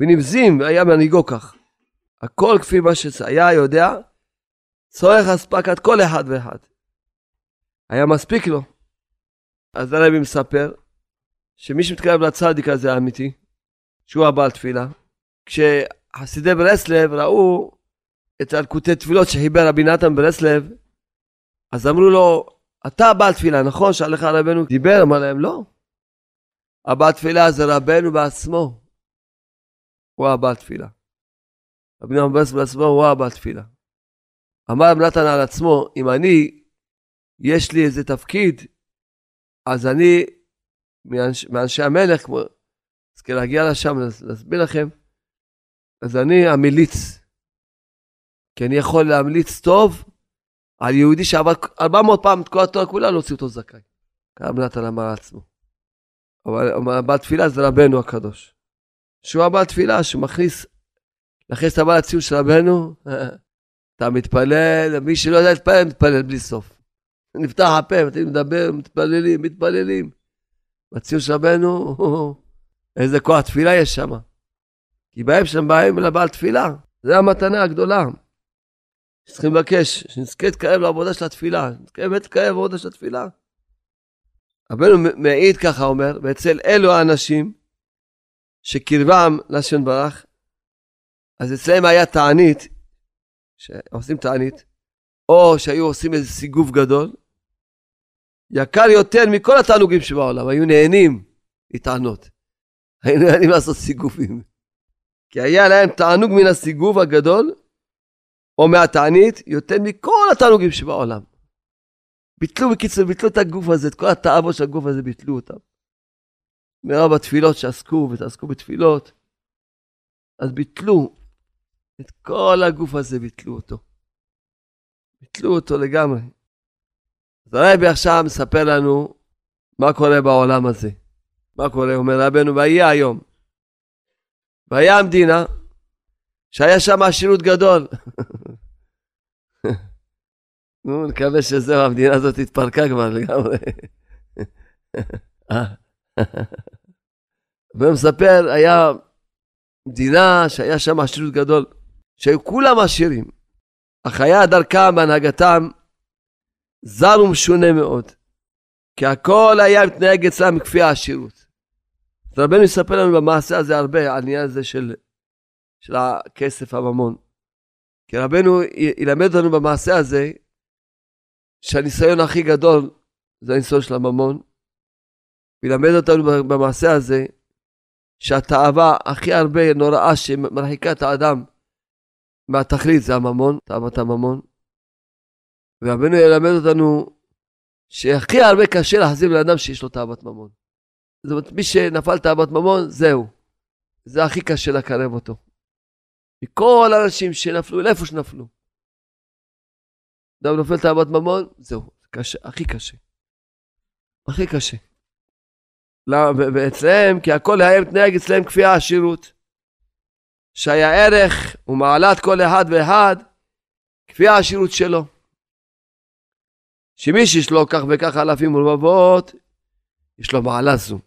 ונבזים, והיה מנהיגו כך. הכל כפי מה שהיה יודע, צורך אספקת כל אחד ואחד. היה מספיק לו. אז הרבי מספר שמי שמתקרב לצדיק הזה האמיתי, שהוא הבעל תפילה, כשחסידי ברסלב ראו את אלקוטי תפילות שחיבר רבי נתן ברסלב, אז אמרו לו, אתה הבעל תפילה, נכון שעליך רבנו דיבר? אמר להם, לא. הבעל תפילה זה רבנו בעצמו. הוא הבעל תפילה. רבי נחמן ברסלב בעצמו הוא הבעל תפילה. אמר נתן על עצמו, אם אני, יש לי איזה תפקיד, אז אני, מאנש, מאנשי המלך, כמו, אז כדי להגיע לשם, להסביר לכם, אז אני המליץ. כי אני יכול להמליץ טוב על יהודי שעבד 400 פעם את כל התורה כולה, להוציא אותו זכאי. כמה נתן אמר לעצמו. אבל הבעל תפילה זה רבנו הקדוש. שהוא הבעל תפילה, שהוא מכניס, להכניס את הבעל הציון של רבנו, אתה מתפלל, מי שלא יודע להתפלל, מתפלל בלי סוף. נפתח הפה, מתחילים לדבר, מתפללים, מתפללים. בציון של רבנו, איזה כוח תפילה יש שם. כי בהם שם באים לבעל תפילה, זה המתנה הגדולה. צריכים לבקש, שנזכה להתקרב לעבודה של התפילה, נזכה באמת להתקרב לעבודה של התפילה. רבנו מעיד ככה אומר, ואצל אלו האנשים שקרבם לשון ברח, אז אצלם היה תענית, שעושים תענית, או שהיו עושים איזה סיגוב גדול, יקר יותר מכל התענוגים שבעולם, היו נהנים להתענות. היו נהנים לעשות סיגובים. כי היה להם תענוג מן הסיגוב הגדול, או מהתענית, יותר מכל התענוגים שבעולם. ביטלו בקיצור, ביטלו את הגוף הזה, את כל התאוות של הגוף הזה, ביטלו אותם. מרוב התפילות שעסקו ותעסקו בתפילות, אז ביטלו את כל הגוף הזה, ביטלו אותו. ביטלו אותו לגמרי. אז הרבי עכשיו מספר לנו מה קורה בעולם הזה. מה קורה? אומר רבנו, ויהיה היום. והיה המדינה, שהיה שם עשירות גדול. נו, נקווה שזהו, המדינה הזאת התפרקה כבר לגמרי. והוא מספר, היה מדינה שהיה שם עשירות גדול, שהיו כולם עשירים, אך היה דרכם בהנהגתם זר ומשונה מאוד, כי הכל היה מתנהג אצלם כפי העשירות. אז רבנו יספר לנו במעשה הזה הרבה על העניין הזה של, של הכסף הממון. כי רבנו ילמד אותנו במעשה הזה שהניסיון הכי גדול זה הניסיון של הממון. וילמד אותנו במעשה הזה שהתאווה הכי הרבה נוראה שמרחיקה את האדם מהתכלית זה הממון, תאוות הממון. ורבנו ילמד אותנו שהכי הרבה קשה להחזיר בן אדם שיש לו תאוות ממון. זאת אומרת, מי שנפל תאוות ממון, זהו. זה הכי קשה לקרב אותו. מכל האנשים שנפלו, לאיפה שנפלו. אדם נופל תאוות ממון, זהו, קשה, הכי קשה. הכי קשה. ואצלם, כי הכל היה מתנהג אצלם כפי העשירות. שהיה ערך ומעלת כל אחד ואחד כפי העשירות שלו. שמי שיש לו כך וכך אלפים ורבבות, יש לו מעלה זו.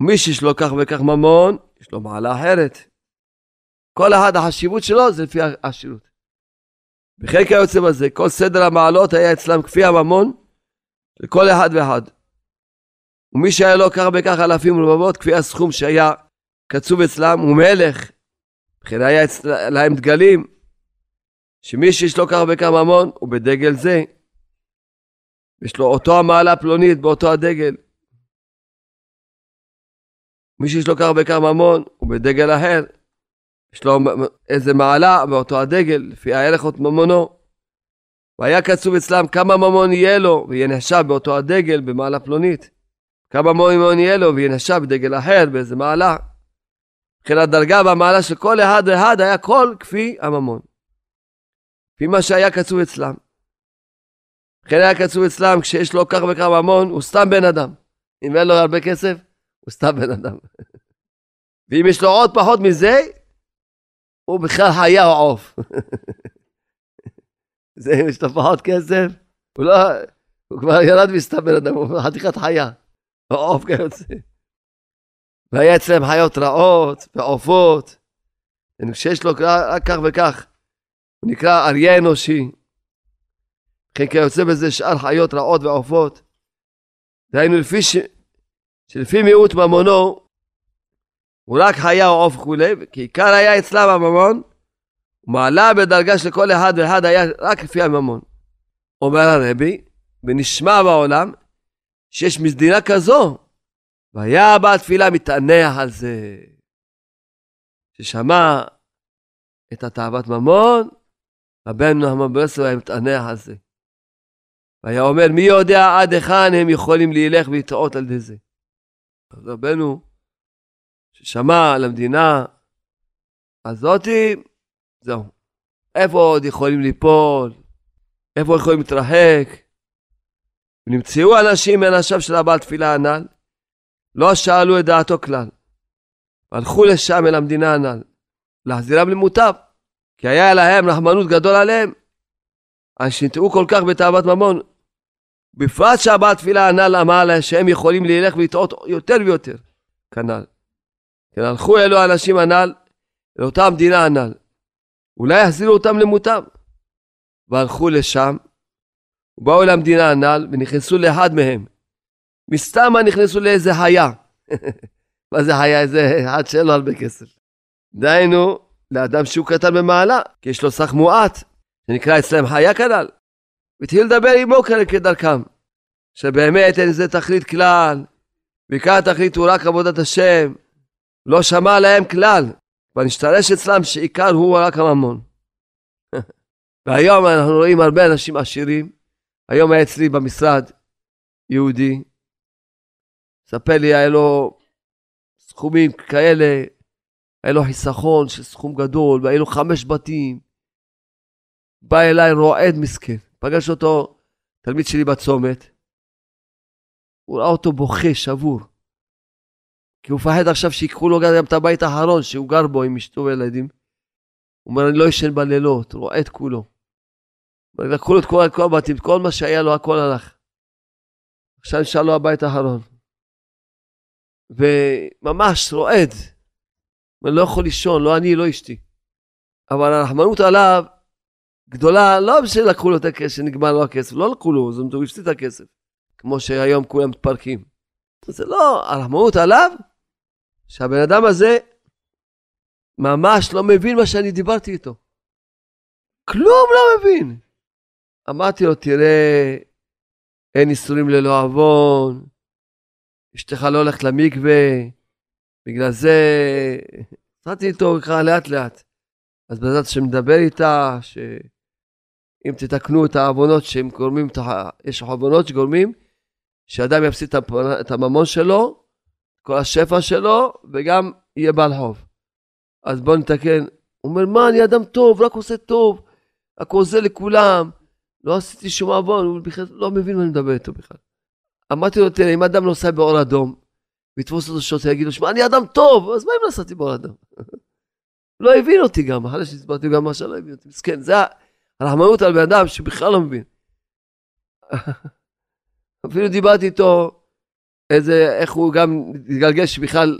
ומי שיש לו כך וכך ממון, יש לו מעלה אחרת. כל אחד החשיבות שלו זה לפי העשירות. בחלק היוצא בזה, כל סדר המעלות היה אצלם כפי הממון לכל אחד ואחד. ומי שהיה לו כך וכך אלפים ורבבות, כפי הסכום שהיה קצוב אצלם, הוא מלך. וכן היה להם דגלים, שמי שיש לו כך וכך ממון, הוא בדגל זה. יש לו אותו המעלה הפלונית באותו הדגל. מי שיש לו כך וכך ממון, הוא בדגל אחר. יש לו איזה מעלה באותו הדגל, לפי הערך אות ממונו. והיה קצוב אצלם כמה ממון יהיה לו, ויהיה נחשב באותו הדגל במעלה פלונית. כמה ממון יהיה לו, ויהיה נחשב בדגל אחר, באיזה מעלה. לכן הדרגה והמעלה של כל אחד ואחד היה כל כפי הממון. לפי מה שהיה קצוב אצלם. לכן היה קצוב אצלם, כשיש לו כך וכך ממון, הוא סתם בן אדם. אם אין לו הרבה כסף, הוא סתם בן אדם. ואם יש לו עוד פחות מזה, הוא בכלל או עוף. זה אם יש לו פחות כסף, הוא לא, הוא כבר ירד מסתם בן אדם, הוא חתיכת חיה, עוף כיוצא. והיה אצלם חיות רעות ועופות, כשיש לו רק כך וכך, הוא נקרא אריה אנושי. כן כיוצא בזה שאר חיות רעות ועופות. דהיינו לפי ש... שלפי מיעוט ממונו, הוא רק חיה או עוף וכולי, כי עיקר היה אצלם הממון, ומעלה בדרגה של כל אחד ואחד היה רק לפי הממון. אומר הרבי, ונשמע בעולם, שיש מדינה כזו, והיה בעל תפילה מתענח על זה, ששמע את התאוות ממון, רבנו נחמן ברסלב היה מתענח על זה. והיה אומר, מי יודע עד היכן הם יכולים להילך ולטעות על ידי זה. אז רבנו, ששמע על המדינה הזאתי, זהו. איפה עוד יכולים ליפול? איפה יכולים להתרחק? ונמצאו אנשים מאנשיו של הבעל תפילה הנ"ל, לא שאלו את דעתו כלל. הלכו לשם אל המדינה הנ"ל, להחזירם למוטב, כי היה להם רחמנות גדול עליהם, אז שנטעו כל כך בתאוות ממון, בפרט שהבעל תפילה הנ"ל אמר להם שהם יכולים ללך ולטעות יותר ויותר, כנ"ל. כן, הלכו אלו האנשים הנ"ל לאותה המדינה הנ"ל. אולי יחזירו אותם למותם. והלכו לשם, ובאו אל המדינה הנ"ל ונכנסו לאחד מהם. מסתם נכנסו לאיזה חיה. מה זה חיה? איזה אחד שאין לו הרבה כסף. דהיינו, לאדם שהוא קטן במעלה, כי יש לו סך מועט, שנקרא אצלם חיה כנ"ל. והתחיל לדבר עמו כדרכם, שבאמת אין לזה תכלית כלל, ועיקר התכלית הוא רק עבודת השם, לא שמע להם כלל, ונשתרש אצלם שעיקר הוא רק הממון. והיום אנחנו רואים הרבה אנשים עשירים, היום היה אצלי במשרד יהודי, מספר לי, היה לו סכומים כאלה, היה לו חיסכון של סכום גדול, והיה לו חמש בתים. בא אליי רועד מסכן, פגש אותו תלמיד שלי בצומת, הוא ראה אותו בוכה, שבור. כי הוא מפחד עכשיו שיקחו לו גם את הבית האחרון שהוא גר בו עם אשתו וילדים. הוא אומר, אני לא ישן בלילות, רועד כולו. לקחו לו את כל, כל הבתים, כל מה שהיה לו, הכל הלך. עכשיו נשאר לו הבית האחרון. וממש רועד. אני לא יכול לישון, לא אני, לא אשתי. אבל הרחמנות עליו גדולה, לא בשביל לקחו לו את הכסף, שנגמר לו הכסף, לא לקחו לו, זאת אומרת, הוא הפסיד את הכסף. כמו שהיום כולם מתפרקים. זה לא, הרחמנות עליו, שהבן אדם הזה ממש לא מבין מה שאני דיברתי איתו. כלום לא מבין. אמרתי לו, תראה, אין איסורים ללא עוון, אשתך לא הולכת למקווה, בגלל זה, התחלתי איתו ככה לאט לאט. אז בעזרת השם מדבר איתה, שאם תתקנו את העוונות שהם גורמים, יש עוונות שגורמים, שאדם יפסיד את הממון שלו, כל השפע שלו, וגם יהיה בעל חוב. אז בואו נתקן. הוא אומר, מה, אני אדם טוב, רק עושה טוב, רק עוזר לכולם, לא עשיתי שום עוון, הוא בכלל לא מבין מה אני מדבר איתו בכלל. אמרתי לו, תראה, אם אדם נוסע באור אדום, ויתפוס אותו שוטר, יגיד לו, שמע, אני אדם טוב, אז מה אם נסעתי באור אדום? לא הבין אותי גם, אחרי שהסברתי גם מה שלא הבין אותי. מסכן, זה הרחמנות על בן אדם שבכלל לא מבין. אפילו דיברתי איתו, איזה, איך הוא גם התגלגל שבכלל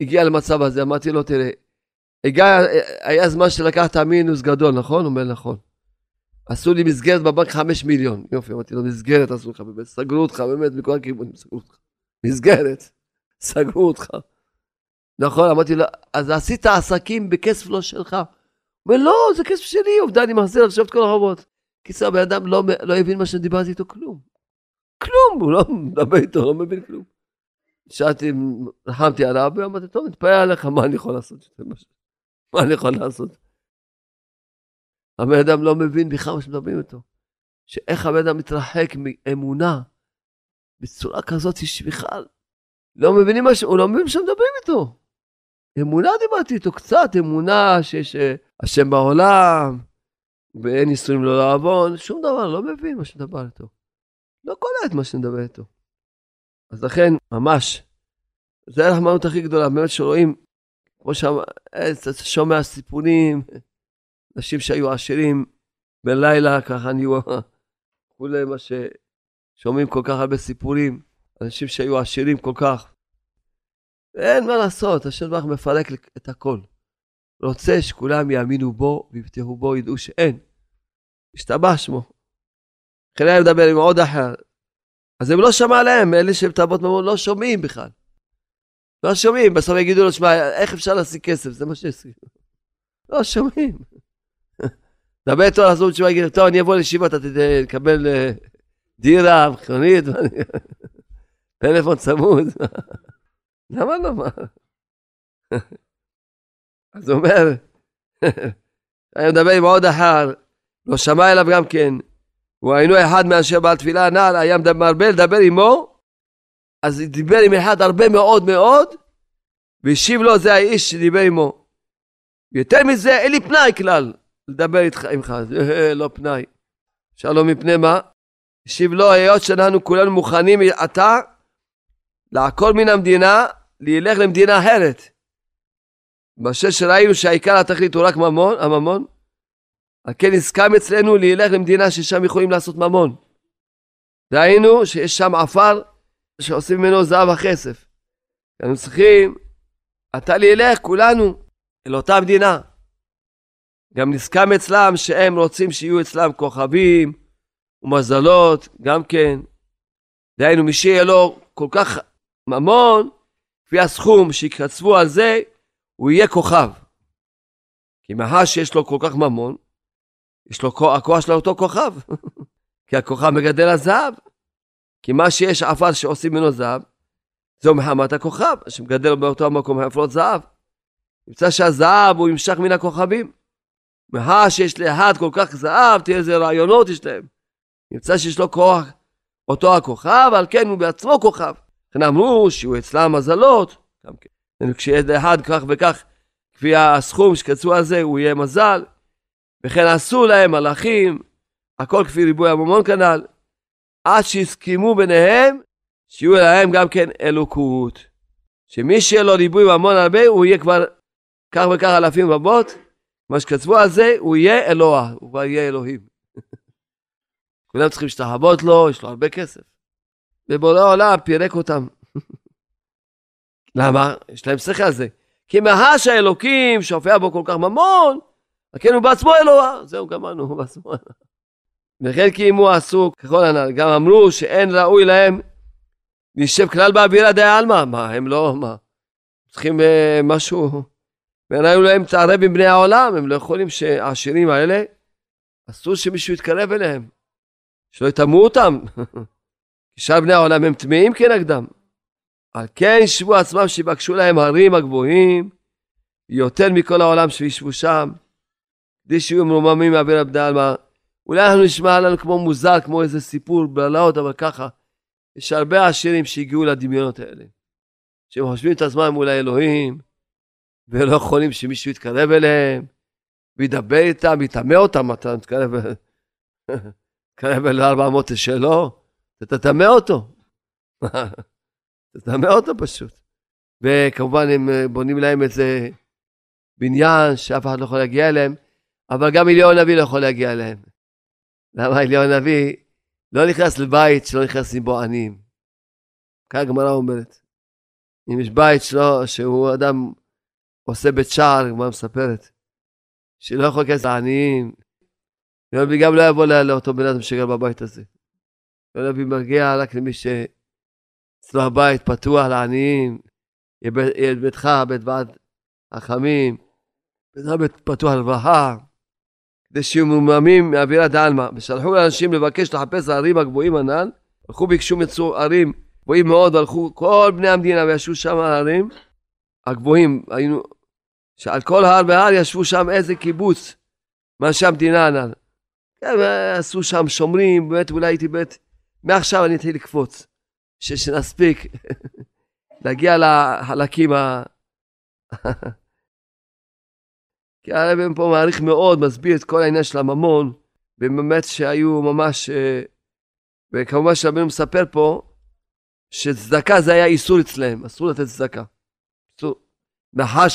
הגיע למצב הזה. אמרתי לו, תראה, הגיע, היה זמן שלקחת מינוס גדול, נכון? הוא אומר, נכון. עשו לי מסגרת בבנק חמש מיליון. יופי, אמרתי לו, מסגרת עשו לך, באמת, סגרו אותך, באמת, מכל הכיוונים סגרו אותך. מסגרת, סגרו אותך. נכון, אמרתי לו, אז עשית עסקים בכסף לא שלך. הוא לא, זה כסף שלי, עובדה, אני מחזיר עכשיו את כל החובות. קיצר, הבן אדם לא, לא הבין מה שדיברתי איתו, כלום. כלום, הוא לא מדבר איתו, לא מבין כלום. שאלתי, רחמתי עליו, ואמרתי, טוב, נתפלל עליך, מה אני יכול לעשות? מה אני יכול לעשות? הבן אדם לא מבין בכלל מה שמדברים איתו. שאיך הבן אדם מתרחק מאמונה בצורה כזאת שבכלל לא מבינים מה ש... הוא לא מבין שמדברים איתו. אמונה דיברתי איתו קצת, אמונה שיש אה, השם בעולם, ואין נישואים לא לעוון, שום דבר, לא מבין מה שמדבר איתו. לא קולט מה שנדבר איתו. אז לכן, ממש, זה הרחמנות הכי גדולה, באמת שרואים, כמו שאתה שומע סיפורים, אנשים שהיו עשירים בלילה, ככה נהיו, כולי מה ששומעים כל כך הרבה סיפורים, אנשים שהיו עשירים כל כך. אין מה לעשות, השם ברוך מפרק את הכל. רוצה שכולם יאמינו בו ויפתחו בו, ידעו שאין. השתבח שמו. היה מדבר עם עוד אחר. אז הם לא שמע להם, אלה שהם תאבות ממון לא שומעים בכלל. לא שומעים, בסוף יגידו לו, שמע, איך אפשר להשיג כסף? זה מה שעשינו. לא שומעים. דבר איתו לעשות תשובה, יגיד, טוב, אני אבוא לישיבה, אתה תקבל אה, דירה, מכונית, פלאפון צמוד. למה לא? מה? אז הוא אומר, היה מדבר עם עוד אחר, לא שמע אליו גם כן. הוא היינו אחד מאנשי בעל תפילה הנ"ל, היה מרבה לדבר עמו, אז דיבר עם אחד הרבה מאוד מאוד, והשיב לו, זה האיש שדיבר עמו. יותר מזה, אין לי פנאי כלל לדבר איתך, עמך, זה לא פנאי. שלום מפני מה? השיב לו, היות שאנחנו כולנו מוכנים עתה לעקור מן המדינה, לילך למדינה אחרת. מאשר שראינו שהעיקר התכלית הוא רק ממון, הממון, על כן הסכם אצלנו לילך למדינה ששם יכולים לעשות ממון. דהיינו שיש שם עפר שעושים ממנו זהב וכסף. אנחנו צריכים, אתה לילך כולנו אל אותה מדינה. גם נסכם אצלם שהם רוצים שיהיו אצלם כוכבים ומזלות, גם כן. דהיינו, מי שיהיה לו כל כך ממון, לפי הסכום שיקצבו על זה, הוא יהיה כוכב. כי מאחר שיש לו כל כך ממון, יש לו הכוח של אותו כוכב. כי הכוכב מגדל הזהב. כי מה שיש עפר שעושים ממנו זהב, זהו מחמת הכוכב, שמגדל באותו המקום חפלות זהב. נמצא שהזהב הוא ימשך מן הכוכבים. מאחר שיש לאחד כל כך זהב, תראה איזה רעיונות יש להם. נמצא שיש לו כוח, אותו הכוכב, על כן הוא בעצמו כוכב. לכן אמרו שיהיו אצלם מזלות, גם כן. כשיש לאחד כך וכך, כפי הסכום שקצו על זה, הוא יהיה מזל. וכן עשו להם מלאכים, הכל כפי ריבוי הממון כנ"ל, עד שהסכימו ביניהם שיהיו להם גם כן אלוקות. שמי שיהיה לו ריבוי ממון הרבה, הוא יהיה כבר כך וכך אלפים רבות, מה שכתבו על זה, הוא יהיה אלוה, הוא כבר יהיה אלוהים. כולם צריכים להשתחוות לו, יש לו הרבה כסף. ובורא העולם פירק אותם. למה? יש להם שכל על זה. כי מהש האלוקים שהופיע בו כל כך ממון, כן הוא בעצמו אלוה. זהו, גמרנו, הוא בעצמו אלוה. וכן כי אם הוא עסוק, ככל הנ"ל, גם אמרו שאין ראוי להם להישב כלל באווירה די עלמא. מה, הם לא, מה? צריכים uh, משהו... ואין היו להם תערב עם בני העולם, הם לא יכולים שהעשירים האלה, אסור שמישהו יתקרב אליהם, שלא יטמאו אותם. שאר בני העולם הם טמאים כנגדם. על כן ישבו עצמם שיבקשו להם הרים הגבוהים, יותר מכל העולם שישבו שם, כדי שיהיו מרוממים מאוויר הבני עלמא. אולי אנחנו נשמע לנו כמו מוזר, כמו איזה סיפור בלהות, אבל ככה. יש הרבה עשירים שהגיעו לדמיונות האלה. שהם חושבים את עצמם אולי אלוהים, ולא יכולים שמישהו יתקרב אליהם, וידבר איתם, ויטמא אותם, אתה מתקרב, מתקרב אל ארבע מאות שלו, אתה תטמא אותו. תטמא אותו פשוט. וכמובן הם בונים להם איזה בניין שאף אחד לא יכול להגיע אליהם, אבל גם אליהו הנביא לא יכול להגיע אליהם. למה אליהו הנביא לא נכנס לבית שלא נכנסים בו עניים. כך הגמרא אומרת. אם יש בית שלו, שהוא אדם עושה בית שער, הגמרא מספרת, שלא יכול להיכנס לעניים, וגם לא יבוא לאותו בן אדם שגר בבית הזה. לא נביא מגיע רק למי שאצלו הבית פתוח לעניים, יהיה ביתך, בית ועד החמים, ביתך פתוח לרווחה. כדי שיהיו מוממים מאווירת דעלמא. ושלחו לאנשים לבקש לחפש הערים הגבוהים הנ"ל, הלכו ביקשו מצאו ערים גבוהים מאוד, והלכו כל בני המדינה וישבו שם על הערים הגבוהים, היינו, שעל כל הר והר ישבו שם איזה קיבוץ מאנשי המדינה הנ"ל. כן, עשו שם שומרים, באמת אולי הייתי באמת, מעכשיו אני אתחיל לקפוץ, שנספיק להגיע לחלקים ה... כי הרב פה מעריך מאוד, מסביר את כל העניין של הממון, ובאמת שהיו ממש, אה, וכמובן שרבנו מספר פה, שצדקה זה היה איסור אצלהם, אסור לתת צדקה. אסור. מאחר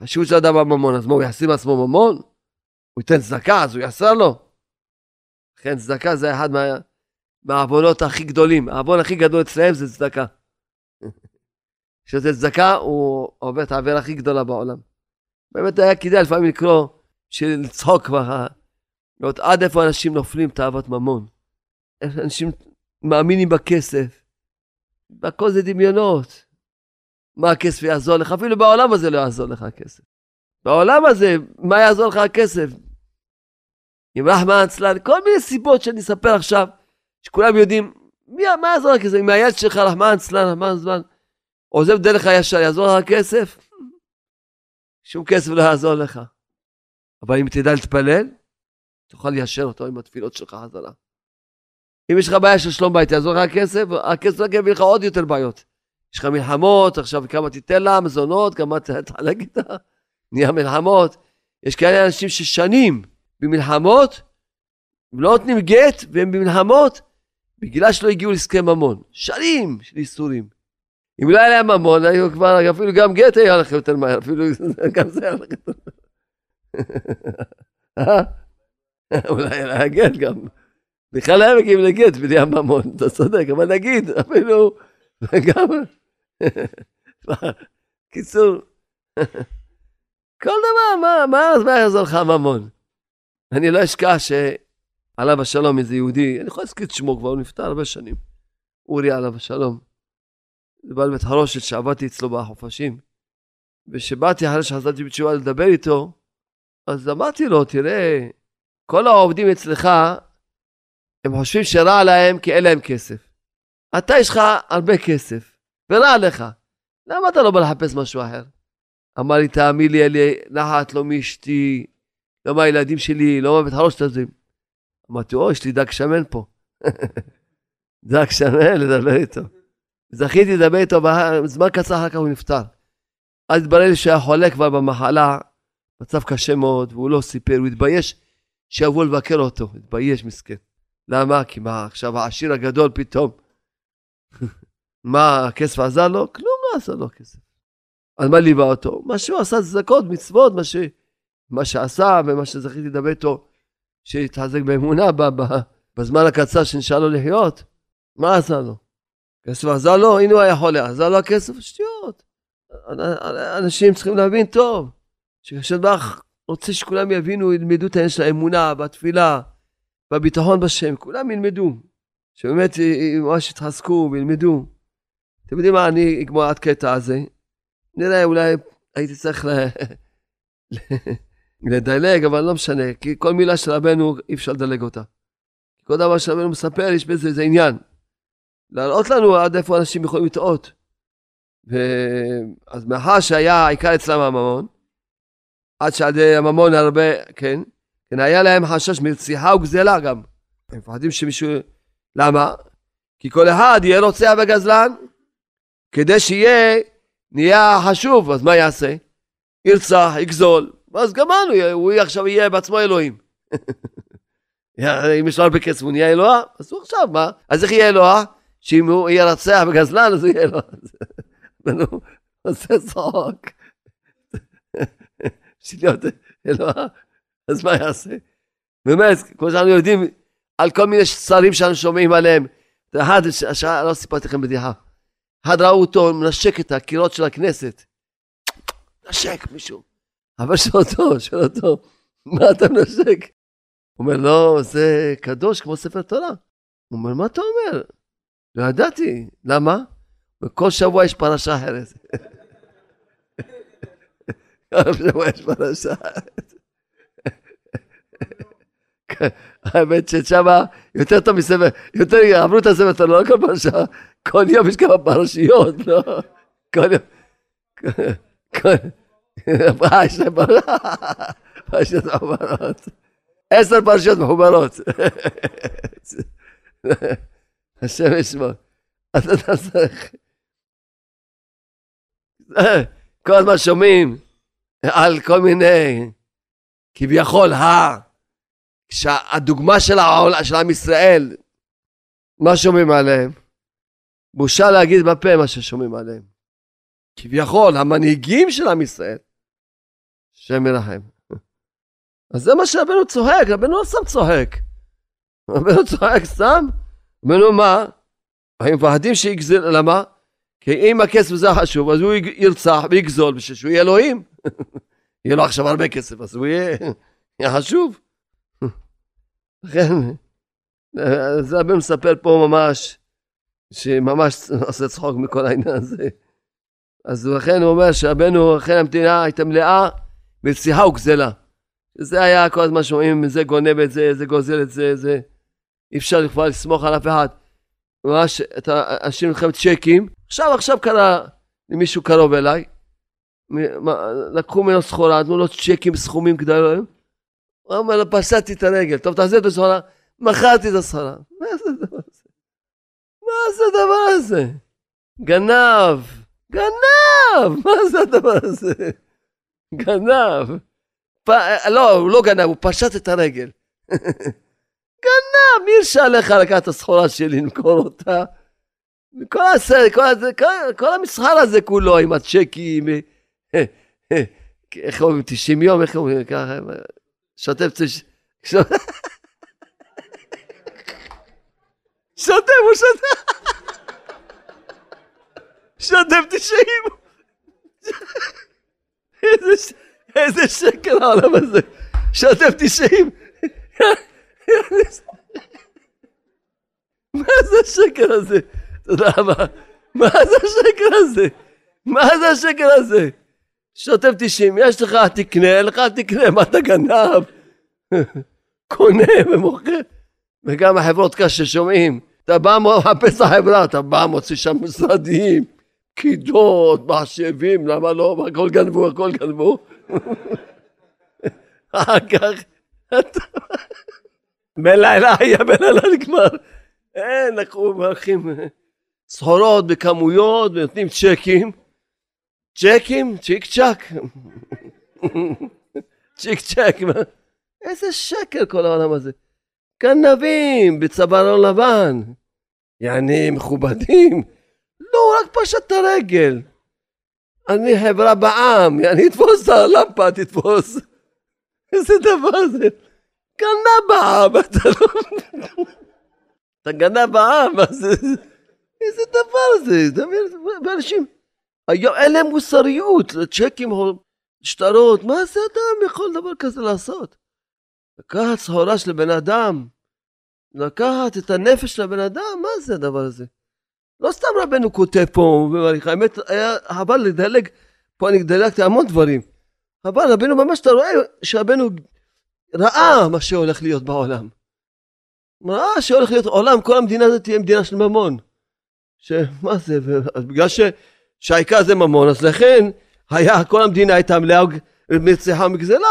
שהחשיבות של האדם בממון, אז מה, הוא ישים לעצמו ממון? הוא ייתן צדקה, אז הוא יעשה לו. לכן צדקה זה אחד מה, מהעוונות הכי גדולים. העוון הכי גדול אצלהם זה צדקה. כשזה צדקה, הוא עובר את העבירה הכי גדולה בעולם. באמת היה כדאי לפעמים לקרוא, בשביל לצחוק כבר, לראות עד איפה אנשים נופלים תאוות ממון. אנשים מאמינים בכסף, והכל זה דמיונות. מה הכסף יעזור לך? אפילו בעולם הזה לא יעזור לך הכסף. בעולם הזה, מה יעזור לך הכסף? עם רחמן אצלן, כל מיני סיבות שאני אספר עכשיו, שכולם יודעים, מי, מה יעזור לך הכסף? אם הילד שלך רחמן אצלן, רחמן אצלן, עוזב דרך הישר, יעזור לך הכסף? שום כסף לא יעזור לך. אבל אם תדע להתפלל, תוכל ליישר אותו עם התפילות שלך חזרה. אם יש לך בעיה של שלום בית, יעזור לך הכסף, הכסף רק יביא לך עוד יותר בעיות. יש לך מלחמות, עכשיו כמה תיתן לה, מזונות, כמה תחלק איתה, נהיה מלחמות. יש כאלה אנשים ששנים במלחמות, לא נותנים גט, והם במלחמות, בגלל שלא הגיעו להסכם ממון. שנים של איסורים. אם לא היה להם ממון, היו כבר, אפילו גם גט היה לכם יותר מהר, אפילו גם זה היה לכם מהר. אולי היה גט גם. בכלל היה מגיעים לגט בלי הממון, אתה צודק, אבל נגיד, אפילו, גם, קיצור, כל דבר, מה, מה, מה יעזור לך הממון? אני לא אשכח שעליו השלום איזה יהודי, אני יכול להזכיר את שמו כבר, הוא נפטר הרבה שנים, אורי עליו השלום. זה בעל בית חרושת שעבדתי אצלו בחופשים. וכשבאתי אחרי שחזרתי בתשובה לדבר איתו, אז אמרתי לו, תראה, כל העובדים אצלך, הם חושבים שרע להם כי אין להם כסף. אתה יש לך הרבה כסף, ורע לך. למה אתה לא בא לחפש משהו אחר? אמר לי, תאמין לי, אין לי נחת לא מאשתי, לא מהילדים שלי, לא מהבית חרושת הזה. אמרתי, או, יש לי דג שמן פה. דג שמן, לדבר איתו. זכיתי לדבר איתו, וזמן קצר אחר כך הוא נפטר. אז התברר לי שהיה חולה כבר במחלה, מצב קשה מאוד, והוא לא סיפר, הוא התבייש שיבואו לבקר אותו, התבייש מסכן. למה? כי מה, עכשיו העשיר הגדול פתאום, מה, הכסף עזר לו? כלום לא עשה לו כסף. אז מה ליווה אותו? מה שהוא עשה צדקות, מצוות, מה, ש... מה שעשה ומה שזכיתי לדבר איתו, שהתחזק באמונה ב... ב... בזמן הקצר שנשאר לו לחיות. מה עשה לו? כסף עזר לו? הנה הוא היה חולה, עזר לו הכסף? שטויות. אנשים צריכים להבין טוב, שכאשר ברוך רוצה שכולם יבינו, ילמדו את העניין של האמונה, בתפילה, בביטחון בשם, כולם ילמדו. שבאמת ממש יתחזקו וילמדו. אתם יודעים מה, אני אגמור עד קטע הזה. נראה, אולי הייתי צריך ל... לדלג, אבל לא משנה, כי כל מילה של רבנו אי אפשר לדלג אותה. כל דבר שרבנו מספר, יש בזה איזה עניין. להראות לנו עד איפה אנשים יכולים לטעות. ו... אז מאחר שהיה העיקר אצלם הממון, עד שעד הממון הרבה, כן, כן, היה להם חשש מרציחה וגזלה גם. הם מפחדים שמישהו... למה? כי כל אחד יהיה רוצח וגזלן, כדי שיהיה, נהיה חשוב, אז מה יעשה? ירצח, יגזול, ואז גמרנו, הוא עכשיו יהיה בעצמו אלוהים. אם יש לו הרבה כסף הוא נהיה אלוה, אז הוא עכשיו מה? אז איך יהיה אלוה? שאם הוא יהיה רצח וגזלן אז הוא יהיה אלוה. נו, עושה צחוק. בשביל להיות אלוה, אז מה יעשה? באמת, כמו שאנחנו יודעים, על כל מיני שרים שאנחנו שומעים עליהם. אחד, לא סיפרתי לכם בדיחה. אחד ראו אותו מנשק את הקירות של הכנסת. נשק מישהו. אבל שואל אותו, שואל אותו, מה אתה מנשק? הוא אומר, לא, זה קדוש כמו ספר תורה. הוא אומר, מה אתה אומר? לא ידעתי. למה? וכל שבוע יש פרשה אחרת. כל שבוע יש פרשה אחרת. האמת ששמה יותר טוב מספר, יותר עברו את הספר תורה, לא כל פרשה, כל יום יש כמה פרשיות, לא? כל יום. יש להם פרשיות מחוברות. עשר פרשיות מחוברות. השם ישמור. אתה צריך... כל הזמן שומעים על כל מיני, כביכול, ה... שהדוגמה של העול, של עם ישראל, מה שומעים עליהם? בושה להגיד בפה מה ששומעים עליהם. כביכול, המנהיגים של עם ישראל. השם ירחם. אז זה מה שרבנו צוחק, רבנו לא סתם צוחק. רבנו צוחק סתם? רבנו מה? הם מפחדים שיגזל, למה? כי אם הכסף זה חשוב, אז הוא ירצח ויגזול בשביל שהוא יהיה אלוהים. יהיה לו עכשיו הרבה כסף, אז הוא יהיה, יהיה חשוב. לכן, זה רבנו מספר פה ממש, שממש עושה צחוק מכל העניין הזה. אז לכן הוא אומר שרבנו, לכן המדינה הייתה מלאה מרציחה וגזלה. זה היה כל הזמן שומעים, זה גונב את זה, זה גוזל את זה, זה... אי אפשר כבר לסמוך על אף אחד. ממש, את האנשים מלחמת צ'קים. עכשיו, עכשיו קרה למישהו קרוב אליי, לקחו ממנו סחורה, נתנו לו צ'קים סכומים גדולים. הוא אומר לו, פשטתי את הרגל, טוב, תעשה את הסחורה, מכרתי את הסחורה. מה זה הדבר הזה? הזה? גנב, גנב, מה זה הדבר הזה? גנב. פ... לא, הוא לא גנב, הוא פשט את הרגל. גנב, מי הרשה לך לקחת את הסחורה שלי, למכור אותה? כל, הסרט, כל, כל, כל המסחר הזה כולו עם הצ'קים, איך אומרים, 90 יום, איך אומרים, ככה, שוטף, שוטף, הוא שוטף, שוטף 90. איזה שקר העולם הזה, שוטף 90. מה זה השקר הזה? תודה רבה. מה זה השקר הזה? מה זה השקר הזה? שוטף 90, יש לך תקנה, לך תקנה, מה אתה גנב? קונה ומוכר. וגם החברות קש ששומעים, אתה בא מחפש את החברה, אתה בא מוציא שם משרדים, פקידות, מחשבים, למה לא? הכל גנבו, הכל גנבו. אחר כך, בלילה היה, בלילה נגמר. אין, לקחו, הולכים, סחורות בכמויות ונותנים צ'קים. צ'קים? צ'יק צ'אק. צ'יק צ'ק. איזה שקר כל העולם הזה. גנבים בצווארון לבן. יעני מכובדים. לא, הוא רק פשט את הרגל. אני חברה בעם, אני אתפוס את הלמפה, תתפוס. איזה דבר זה? גנב בעם, אתה לא... אתה גנב בעם, זה? איזה דבר זה? ואנשים, היום אין להם מוסריות, צ'קים, שטרות, מה זה אדם יכול דבר כזה לעשות? לקחת סחורה של בן אדם, לקחת את הנפש של הבן אדם, מה זה הדבר הזה? לא סתם רבנו כותב פה, האמת היה חבל לדלג, פה אני דלגתי המון דברים, אבל רבנו ממש אתה רואה שרבנו ראה מה שהולך להיות בעולם. ראה שהולך להיות עולם, כל המדינה הזאת תהיה מדינה של ממון. שמה זה, בגלל ש, שהעיקר זה ממון, אז לכן היה, כל המדינה הייתה מלאה מרצחה מגזלה.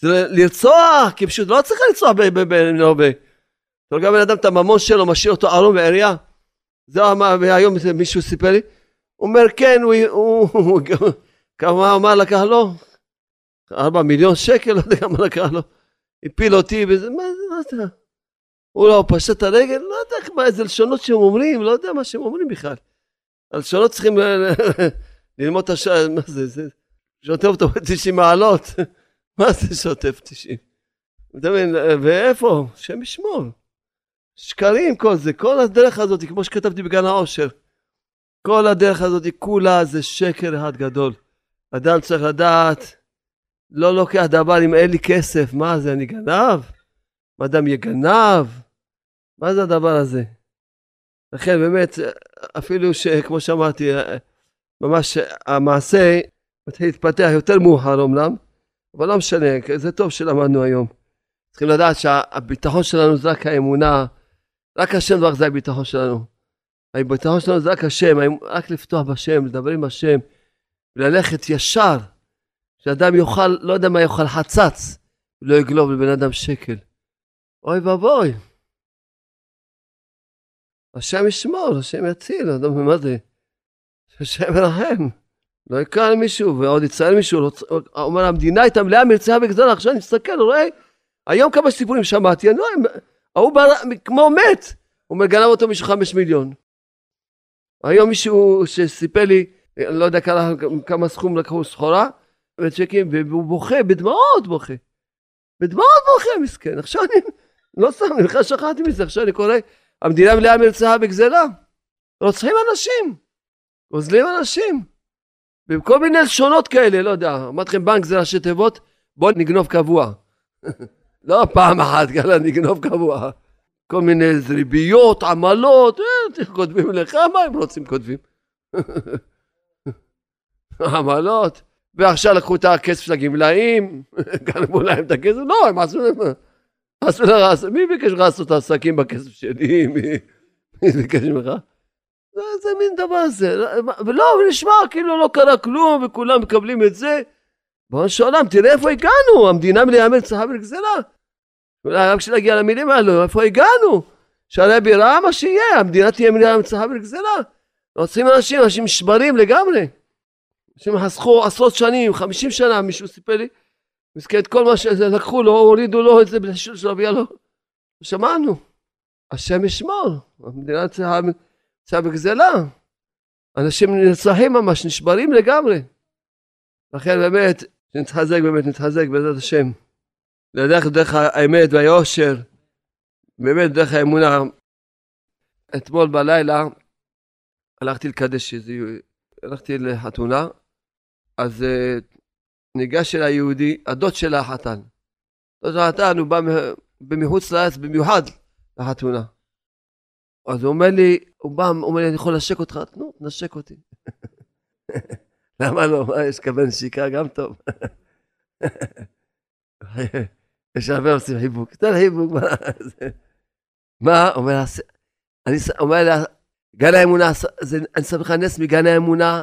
זה לרצוח, כי פשוט לא צריך לרצוח בנובה. אתה רואה בן אדם את הממון שלו, משאיר אותו ערום בעירייה. זה אמר, והיום מישהו סיפר לי, הוא אומר כן, הוא, כמה אמר לקח לו? ארבע מיליון שקל, לא יודע כמה לקח לו. הפיל אותי וזה, מה זה, מה זה? הוא לא פשט את הרגל, לא יודע מה, איזה לשונות שהם אומרים, לא יודע מה שהם אומרים בכלל. הלשונות צריכים ללמוד את השעה, מה זה, זה שוטף אותו ב-90 מעלות. מה זה שוטף 90? אתה מבין, ואיפה? השם ישמור. שקרים כל זה, כל הדרך הזאת, כמו שכתבתי בגן העושר. כל הדרך הזאת כולה זה שקר אחד גדול. אדם צריך לדעת, לא לוקח דבר אם אין לי כסף, מה זה, אני גנב? מה אדם יהיה גנב? מה זה הדבר הזה? לכן באמת, אפילו שכמו שאמרתי, ממש המעשה מתחיל להתפתח יותר מאוחר אמנם, אבל לא משנה, זה טוב שלמדנו היום. צריכים לדעת שהביטחון שלנו זה רק האמונה, רק השם דבר זה הביטחון שלנו. הביטחון שלנו זה רק השם, רק לפתוח בשם, לדבר עם השם, וללכת ישר, שאדם יאכל, לא יודע מה יאכל, חצץ, ולא יגלוב לבן אדם שקל. אוי ואבוי. השם ישמור, השם יציל, לא מה זה. השם ירחם. לא יקרא למישהו, ועוד יציין מישהו, לא, אומר המדינה הייתה מלאה מרצה וגזרה, עכשיו אני מסתכל, רואה, היום כמה סיפורים שמעתי, אני רואה, ההוא כמו מת, הוא מגנב אותו בשביל חמש מיליון. היום מישהו שסיפר לי, אני לא יודע כמה, כמה סכום לקחו סחורה, וצ'קים, והוא בוכה, בדמעות בוכה. בדמעות בוכה, מסכן. עכשיו אני, לא סתם, אני בכלל שכחתי מזה, עכשיו אני קורא, המדינה מלאה מרצה וגזלה. רוצחים אנשים, גוזלים אנשים. בכל מיני לשונות כאלה, לא יודע, אמרתי לכם בנק זה ראשי תיבות, בואו נגנוב קבוע. לא פעם אחת, ככה נגנוב קבוע. כל מיני ריביות, עמלות, אה, כותבים לך, מה הם רוצים כותבים? עמלות, ועכשיו לקחו את הכסף של הגמלאים, גנבו להם את הכסף, לא, הם עשו להם, עשו להם, מי ביקש לך לעשות עסקים בכסף שלי? מי ביקש ממך? זה מין דבר זה, ולא, ונשמע כאילו לא קרה כלום וכולם מקבלים את זה. בואו נשאלם, תראה איפה הגענו, המדינה מלאה מרצחה וגזלה. אולי רק כשנגיע למילים האלו, איפה הגענו? שהרבי ראה מה שיהיה, המדינה תהיה מלאה מרצחה וגזלה. רוצים אנשים, אנשים נשברים לגמרי. אנשים חסכו עשרות שנים, חמישים שנה, מישהו סיפר לי, מסכן כל מה שלקחו לו, הורידו לו את זה בשיעור של רבי אלו. שמענו. השם ישמור, המדינה צריכה... עכשיו בגזלה. אנשים נרצחים ממש, נשברים לגמרי. לכן באמת, נתחזק באמת, נתחזק בעזרת השם. לדרך דרך האמת והיושר, באמת דרך האמונה. אתמול בלילה הלכתי לקדש איזה, הלכתי לחתונה, אז uh, ניגש אל היהודי, הדוד של החתן. דוד החתן הוא בא מחוץ לארץ במיוחד לחתונה. אז הוא אומר לי, הוא בא, הוא אומר לי, אני יכול לנשק אותך? נו, נשק אותי. למה לא? מה, יש כוון נשיקה גם טוב. יש הרבה עושים חיבוק. תן חיבוק, מה זה? מה? אומר, אני אומר גן האמונה, אני שם לך נס מגן האמונה.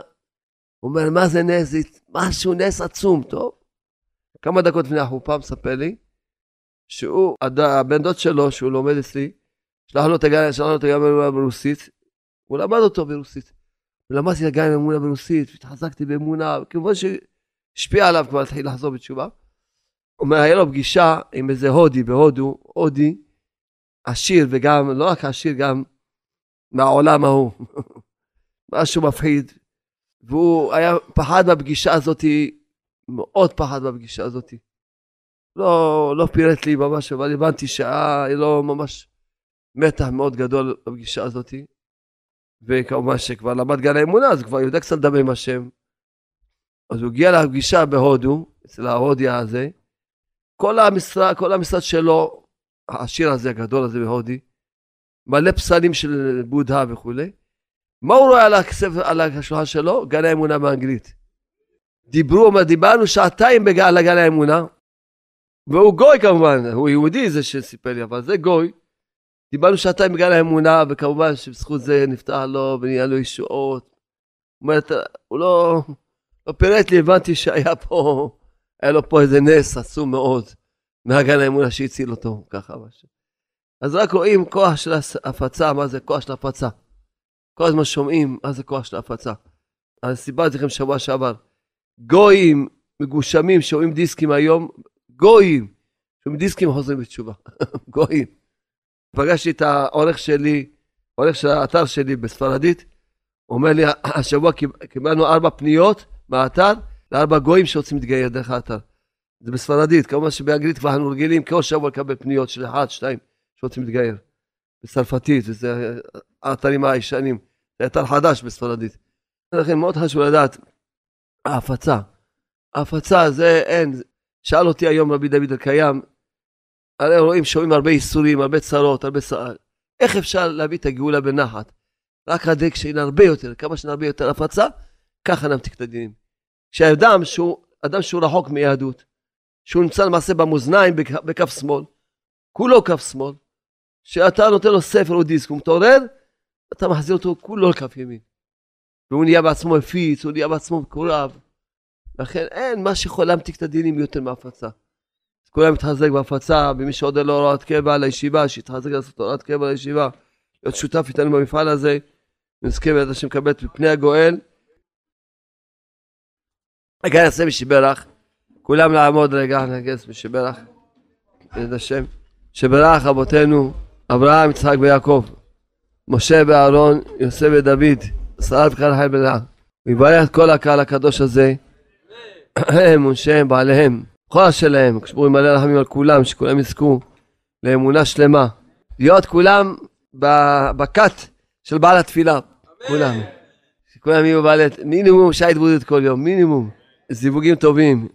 הוא אומר, מה זה נס? משהו, נס עצום, טוב? כמה דקות לפני החופה מספר לי, שהוא, הבן דוד שלו, שהוא לומד אצלי, שלח לו את הגן, שלח לו את הגן ברוסית, הוא למד אותו ברוסית. ולמדתי גם עם אמונה ברוסית, והתחזקתי באמונה, כמובן שהשפיע עליו כבר להתחיל לחזור בתשובה. הוא אומר, היה לו פגישה עם איזה הודי בהודו, הודי, עשיר וגם, לא רק עשיר, גם מהעולם ההוא. משהו מפחיד. והוא היה פחד מהפגישה הזאת, מאוד פחד מהפגישה הזאת. לא, לא פירט לי ממש, אבל הבנתי שהיה לו ממש מתח מאוד גדול בפגישה הזאת. וכמובן שכבר למד גן האמונה, אז כבר יודע קצת לדבר עם השם. אז הוא הגיע לפגישה בהודו, אצל ההודי הזה. כל המשרד, כל המשרד שלו, העשיר הזה, הגדול הזה בהודי, מלא פסלים של בודה וכולי. מה הוא רואה על, הכסף, על השולחן שלו? גן האמונה באנגלית. דיברו, דיברנו שעתיים על גן האמונה, והוא גוי כמובן, הוא יהודי זה שסיפר לי, אבל זה גוי. דיברנו שעתיים בגלל האמונה, וכמובן שבזכות זה נפתח לו ונהיה לו ישועות. אומרת, הוא לא, לא פירט לי, הבנתי שהיה פה, היה לו פה איזה נס עצום מאוד, מהגן האמונה שהציל אותו, ככה משהו. אז רק רואים כוח של הפצה, מה זה כוח של הפצה. כל הזמן שומעים מה זה כוח של הפצה. אז סיפרתי לכם שבוע שעבר, גויים מגושמים שומעים דיסקים היום, גויים שומעים דיסקים חוזרים בתשובה, גויים. פגשתי את העורך שלי, עורך של האתר שלי בספרדית, אומר לי, השבוע קיבלנו ארבע פניות מהאתר לארבע גויים שרוצים להתגייר דרך האתר. זה בספרדית, כמובן שבאנגלית כבר אנחנו רגילים כל שבוע לקבל פניות של אחד, שתיים, שרוצים להתגייר. בצרפתית, וזה האתרים הישנים, זה אתר חדש בספרדית. לכן מאוד חשוב לדעת, ההפצה. ההפצה זה אין, שאל אותי היום רבי דוד אלקיים, הרי רואים, שומעים הרבה ייסורים, הרבה צרות, הרבה צרות. איך אפשר להביא את הגאולה בנחת? רק הדק הרבה יותר, כמה שנרבה יותר הפצה, ככה נמתיק את הדינים. כשאדם שהוא, אדם שהוא רחוק מיהדות, שהוא נמצא למעשה במאזניים בכף שמאל, כולו כף שמאל, שאתה נותן לו ספר או דיסק, הוא מתעורר, אתה מחזיר אותו כולו לכף ימין. והוא נהיה בעצמו מפיץ, הוא נהיה בעצמו מקורב. לכן אין מה שיכול להמתיק את הדינים יותר מהפצה. כולם מתחזק בהפצה, ומי שעוד אין לו הוראת קבע לישיבה, שיתחזק לעשות הוראת קבע לישיבה, להיות שותף איתנו במפעל הזה, ונזכה בעזרת השם לקבל את פני הגואל. רגע נעשה משיברך, כולם לעמוד רגע, נגס משיברך, בעזרת השם, שברך אבותינו, אברהם, יצחק ויעקב, משה ואהרון, יוסף ודוד, שרת וחייל חייל בלעם, ויברך את כל הקהל הקדוש הזה, הם ונשיהם, בעליהם, כל שלהם, כשבורים מלא רחמים על כולם, שכולם יזכו לאמונה שלמה. להיות כולם בכת של בעל התפילה. כולם. שכולם יהיו בעלי, מינימום שעה התבודדת כל יום, מינימום. זיווגים טובים.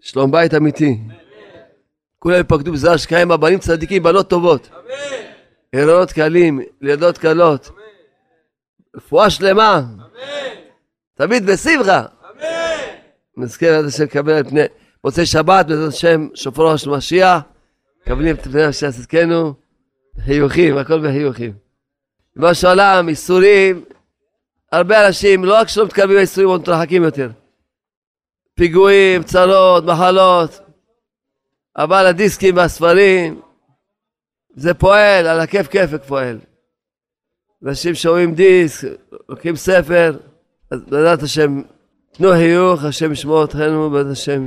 שלום בית אמיתי. כולם יפקדו בזרע שקיים הבנים צדיקים, בנות טובות. הריונות קלים, לידות קלות. רפואה שלמה. תמיד בשמחה. נזכה בעזרת השם לקבל את פני מוצאי שבת, בעזרת השם, שופרו של משיח, מקבלים את פני משיח צדקנו, חיוכים, הכל בחיוכים. ריבונו של עולם, איסורים, הרבה אנשים, לא רק שלא מתקרבים לאיסורים, עוד מתרחקים יותר. פיגועים, צרות, מחלות, אבל הדיסקים והספרים, זה פועל, על הכיף כיפק פועל. אנשים שומעים דיסק, לוקחים ספר, אז בעזרת השם תנו חיוך, השם ישמור אתכם ובעזרת השם.